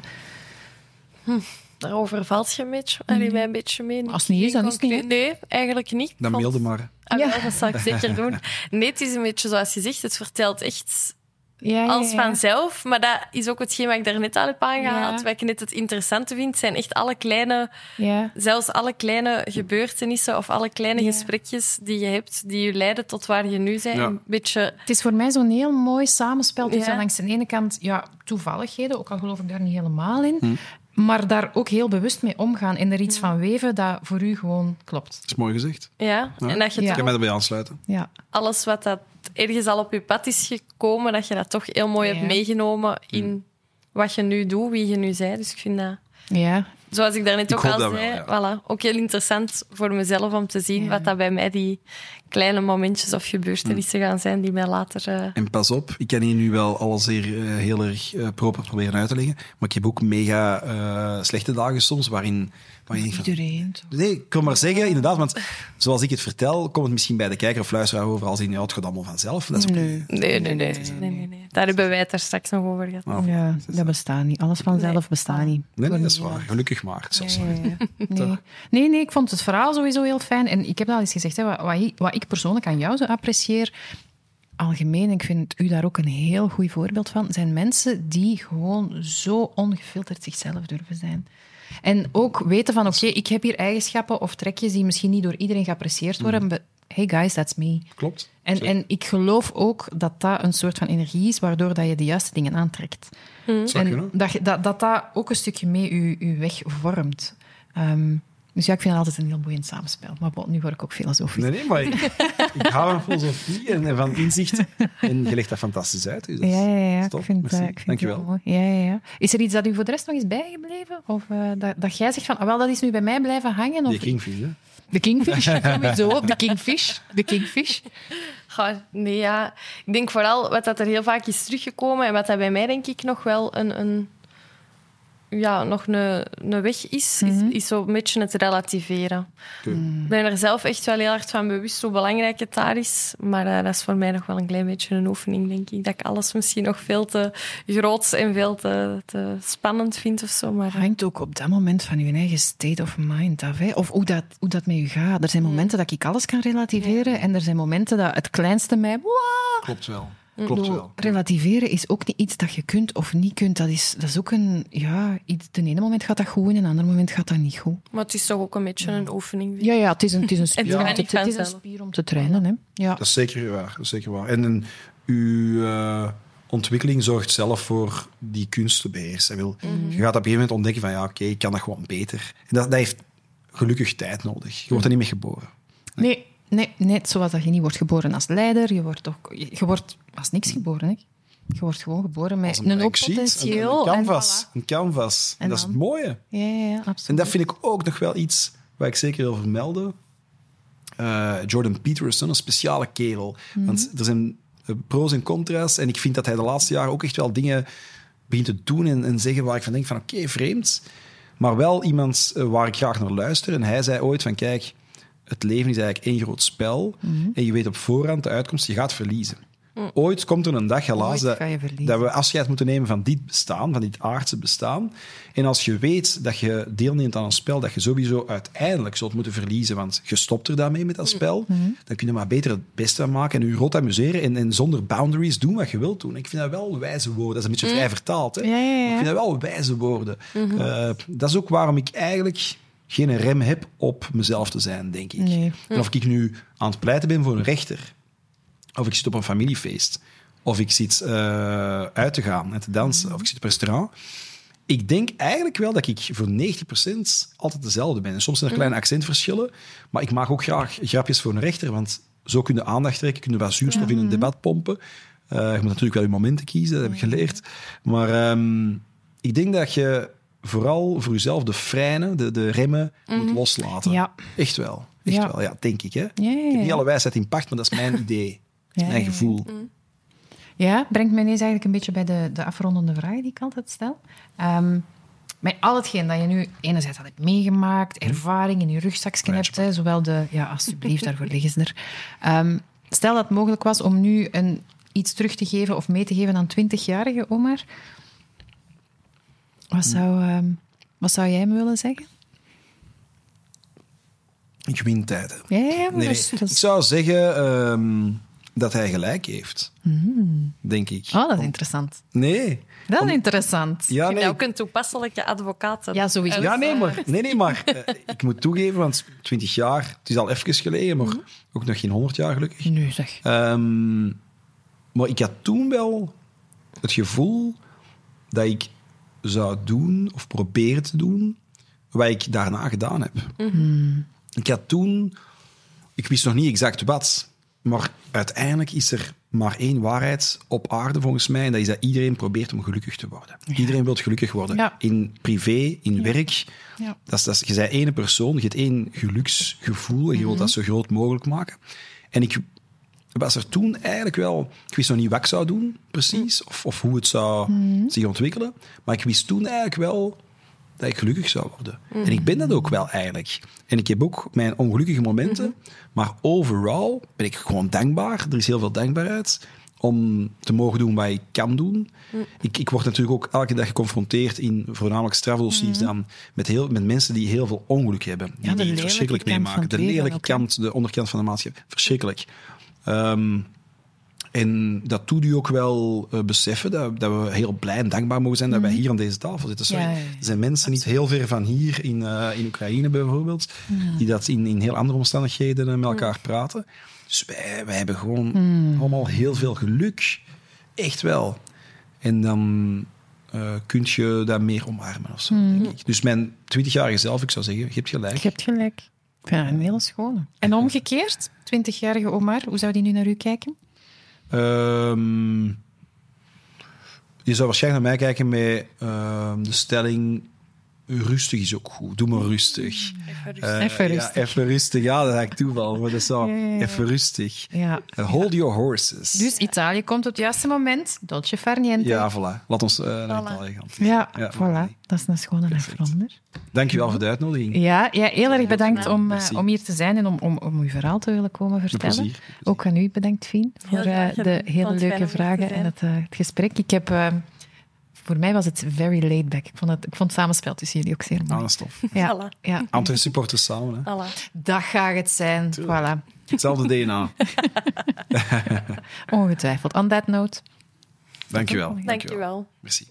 Daarover valt je een beetje. Allee, mij een beetje mee. Als het niet is, dan is het niet? Nee, eigenlijk niet. Dan vond- mailde maar. Ah, Ja. wel, dat zal ik zeker doen. Nee, het is een beetje zoals je zegt, het vertelt echt ja, ja, als ja. vanzelf. Maar dat is ook hetgeen wat ik daarnet al heb aangehaald. Ja. Wat ik net het interessante vind, zijn echt alle kleine, Ja. zelfs alle kleine gebeurtenissen of alle kleine Ja. gesprekjes die je hebt, die je leiden tot waar je nu bent. Ja. Een beetje... Het is voor mij zo'n heel mooi samenspel tussen Ja. langs de ene kant ja, toevalligheden, ook al geloof ik daar niet helemaal in, maar daar ook heel bewust mee omgaan en er iets van weven dat voor u gewoon klopt. Dat is mooi gezegd. Ja, Ja. en dat je Ja. Kan mij erbij aansluiten. Ja. alles wat dat ergens al op je pad is gekomen, dat je dat toch heel mooi Ja. hebt meegenomen in wat je nu doet, wie je nu bent. Dus ik vind dat, Ja. Zoals ik daarnet Ik ook al wel, zei, ja. voilà, ook heel interessant voor mezelf om te zien Ja. wat dat bij mij die kleine momentjes of gebeurtenissen gaan zijn die mij later... eh, En pas op, ik kan hier nu wel alles hier eh, heel erg eh, proper proberen uit te leggen, maar ik heb ook mega eh, slechte dagen soms waarin... van- Iedereen. toch? Nee, ik kan maar zeggen, inderdaad, want zoals ik het vertel, komt het misschien bij de kijker of luisteraar over als in, ja, het gaat allemaal vanzelf. Dat is ook Nee. nee, nee, nee, nee, nee, nee. Daar hebben wij het daar straks nog over gehad. Oh, Ja, dat bestaat niet. Alles vanzelf bestaat niet. Nee, nee, dat is waar. Gelukkig maar. Zelfs ja. Nee. nee, nee, ik vond het verhaal sowieso heel fijn. En ik heb dat al eens gezegd, hè, wat, wat, ik, wat ik persoonlijk aan jou zo apprecieer, algemeen, ik vind u daar ook een heel goed voorbeeld van, zijn mensen die gewoon zo ongefilterd zichzelf durven zijn. En ook weten van, oké, ik heb hier eigenschappen of trekjes die misschien niet door iedereen geapprecieerd worden, but hey guys, that's me. Klopt. En, Zeker. en ik geloof ook dat dat een soort van energie is waardoor dat je de juiste dingen aantrekt. Zou En kunnen. dat, je- dat, dat dat ook een stukje mee je, je weg vormt. Ehm, dus ja, ik vind het altijd een heel boeiend samenspel. Maar bon, nu word ik ook filosofisch. Nee, nee, maar ik, ik hou van filosofie en, en van inzicht. En je legt dat fantastisch uit. Dus Ja, ja, Ik vind, eh, ik vind Dankjewel. het wel mooi. Ja, ja, ja. Is er iets dat u voor de rest nog is bijgebleven? Of eh, dat, dat jij zegt van, ah, wel, dat is nu bij mij blijven hangen? Of... Die kingfish, hè? De kingfish, sowieso. De kingfish. De kingfish. Goh, nee, ja. Ik denk vooral wat dat er heel vaak is teruggekomen en wat dat bij mij denk ik nog wel een, een, ja, nog een, een weg is, is, is zo een beetje het relativeren. Oké. Ik ben er zelf echt wel heel hard van bewust hoe belangrijk het daar is. Maar eh, dat is voor mij nog wel een klein beetje een oefening, denk ik. Dat ik alles misschien nog veel te groot en veel te, te spannend vind of zo. Maar, hangt ook op dat moment van je eigen state of mind af. Hè? Of hoe dat, hoe dat met je gaat. Er zijn momenten dat ik alles kan relativeren. En er zijn momenten dat het kleinste mij... Wow, Klopt wel. Klopt wel. Relativeren is ook niet iets dat je kunt of niet kunt. Dat is, dat is ook een... Ja, iets, de ene moment gaat dat goed en de andere moment gaat dat niet goed. maar het is toch ook een beetje een oefening. Ja, ja het is een, het is een, spier, om, te, het is een spier om te trainen. Hè? Ja. Dat is zeker waar. Dat is zeker waar. En, en uw eh, ontwikkeling zorgt zelf voor die kunst te beheersen. Wil, Je gaat op een gegeven moment ontdekken van ja, oké, ik kan dat gewoon beter. En dat, dat heeft gelukkig tijd nodig. Je wordt er niet mee geboren. Nee, nee, net zoals dat je niet wordt geboren als leider. Je wordt, ook, je, je wordt als niks geboren. Hè? Je wordt gewoon geboren met een, hoop sheet, potentieel. Een, een canvas. En voilà. Een canvas. En, En dat is het mooie. Ja, ja, ja, absoluut. En dat vind ik ook nog wel iets waar ik zeker wil vermelden. Eh, Jordan Peterson, een speciale kerel. Want er zijn eh, pro's en contra's. En ik vind dat hij de laatste jaren ook echt wel dingen begint te doen en, en zeggen waar ik van denk van oké, vreemd. Maar wel iemand eh, waar ik graag naar luister. En hij zei ooit van kijk, het leven is eigenlijk één groot spel. En je weet op voorhand de uitkomst, je gaat verliezen. Ooit komt er een dag, helaas, dat, dat we afscheid moeten nemen van dit bestaan, van dit aardse bestaan. En als je weet dat je deelneemt aan een spel dat je sowieso uiteindelijk zult moeten verliezen, want je stopt er daarmee met dat spel, Mhm. dan kun je maar beter het beste maken en je rot amuseren en, en zonder boundaries doen wat je wilt doen. Ik vind dat wel wijze woorden. Dat is een beetje vrij vertaald. Hè? Ja, ja, ja. Maar Ik vind dat wel wijze woorden. Eh, dat is ook waarom ik eigenlijk geen rem heb op mezelf te zijn, denk ik. Nee. En of ik nu aan het pleiten ben voor een rechter, of ik zit op een familiefeest, of ik zit eh, uit te gaan en te dansen, of ik zit op een restaurant. Ik denk eigenlijk wel dat ik voor 90% altijd dezelfde ben. En soms zijn er kleine accentverschillen, maar ik maak ook graag grapjes voor een rechter, want zo kun je aandacht trekken, kun je wat zuurstof in een debat pompen. Eh, je moet natuurlijk wel je momenten kiezen, dat heb ik geleerd. Maar ehm, ik denk dat je vooral voor jezelf de freinen, de, de remmen, moet loslaten. Ja. Echt wel. Echt Ja. wel, ja, denk ik. Hè? Ja, Ik heb niet alle wijsheid in pacht, maar dat is mijn idee. Ja, mijn ja, ja. gevoel. Ja, brengt mij ineens eigenlijk een beetje bij de, de afrondende vragen die ik altijd stel. Ehm, met al hetgeen dat je nu enerzijds had hebt meegemaakt, ervaring in je rugzakje hebt, hè, zowel de... Ja, alsjeblieft, daarvoor liggen ze er. Ehm, stel dat het mogelijk was om nu een, iets terug te geven of mee te geven aan 20-jarige Omar. Wat zou, ehm, wat zou jij me willen zeggen? Ik win tijden. Ja, ja, maar Nee, dat is- dat Ik zou zeggen ehm, dat hij gelijk heeft. Denk ik. Oh, dat is interessant. Nee. Dat is interessant. Ja, nee. dat ook een toepasselijke advocaat. Ja, sowieso. Ja, nee, maar, nee, nee, maar eh, ik moet toegeven, want 20 jaar, het is al even geleden, maar ook nog geen 100 jaar gelukkig. Nu zeg. Ehm, maar ik had toen wel het gevoel dat ik zou doen of proberen te doen wat ik daarna gedaan heb. Ik had toen, ik wist nog niet exact wat, maar uiteindelijk is er maar één waarheid op aarde volgens mij, en dat is dat iedereen probeert om gelukkig te worden. Iedereen wil gelukkig worden. Ja. In privé, in werk. Ja. Dat is, dat is, je bent één persoon, je hebt één geluksgevoel en je wilt dat zo groot mogelijk maken. En ik was er toen eigenlijk wel... Ik wist nog niet wat ik zou doen, precies, of, of hoe het zou zich ontwikkelen. Maar ik wist toen eigenlijk wel dat ik gelukkig zou worden. En ik ben dat ook wel eigenlijk. En ik heb ook mijn ongelukkige momenten, maar overal ben ik gewoon dankbaar. Er is heel veel dankbaarheid om te mogen doen wat ik kan doen. Ik, ik word natuurlijk ook elke dag geconfronteerd in voornamelijk strafdossiers dan met, heel, met mensen die heel veel ongeluk hebben. Die, Ja, die het verschrikkelijk meemaken. De lelijke kant, de onderkant van de maatschappij. Verschrikkelijk. Ehm, en dat doet u ook wel eh, beseffen dat, dat we heel blij en dankbaar mogen zijn dat wij hier aan deze tafel zitten. Sorry. Mhm. Ja, ja, ja. Er zijn mensen niet heel ver van hier in, eh, in Oekraïne bijvoorbeeld, die dat in, in heel andere omstandigheden met elkaar praten. Dus wij, wij hebben gewoon Mhm. allemaal heel veel geluk. Echt wel. En dan eh kun je dat meer omarmen of zo, Mhm. denk ik. Dus mijn 20-jarige zelf, ik zou zeggen, je hebt gelijk. Je hebt gelijk. Ik vind dat een hele schone. En omgekeerd, 20-jarige Omar, hoe zou die nu naar u kijken? Ehm, je zou waarschijnlijk naar mij kijken met ehm, de stelling: rustig is ook goed. Doe maar rustig. Even Eh, Even ja, rustig. even rustig. Ja, dat ga ik toeval, maar dat is zo. Ja, ja, ja. Even rustig. Ja. Hold your horses. Dus Italië komt op het juiste moment. Dolce far niente. ja, voilà. Laat ons eh, naar Voilà. Italië gaan. Ja, Ja, voilà. Dat is een schone afronder. Dankjewel voor de uitnodiging. Ja, ja, heel erg bedankt om, eh, om hier te zijn en om, om, om uw verhaal te willen komen vertellen. plezier. Ook aan u bedankt, Fien, voor de hele leuke vragen en het, het gesprek. Ik heb, eh, voor mij was het very laid back. Ik vond het, ik vond het samenspel tussen jullie ook zeer mooi. Ah, dat is tof. Ja, Voilà. ja. Supporters samen. Hè. Voilà. Dat gaat het zijn. Voilà. Hetzelfde DNA. Ongetwijfeld. On that note. Dankjewel. Dankjewel. Merci.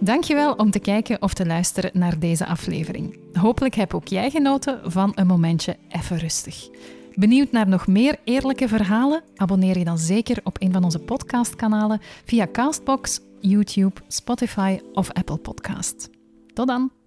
Dankjewel om te kijken of te luisteren naar deze aflevering. Hopelijk heb ook jij genoten van een momentje even rustig. Benieuwd naar nog meer eerlijke verhalen? Abonneer je dan zeker op een van onze podcastkanalen via Castbox, YouTube, Spotify of Apple Podcast. Tot dan!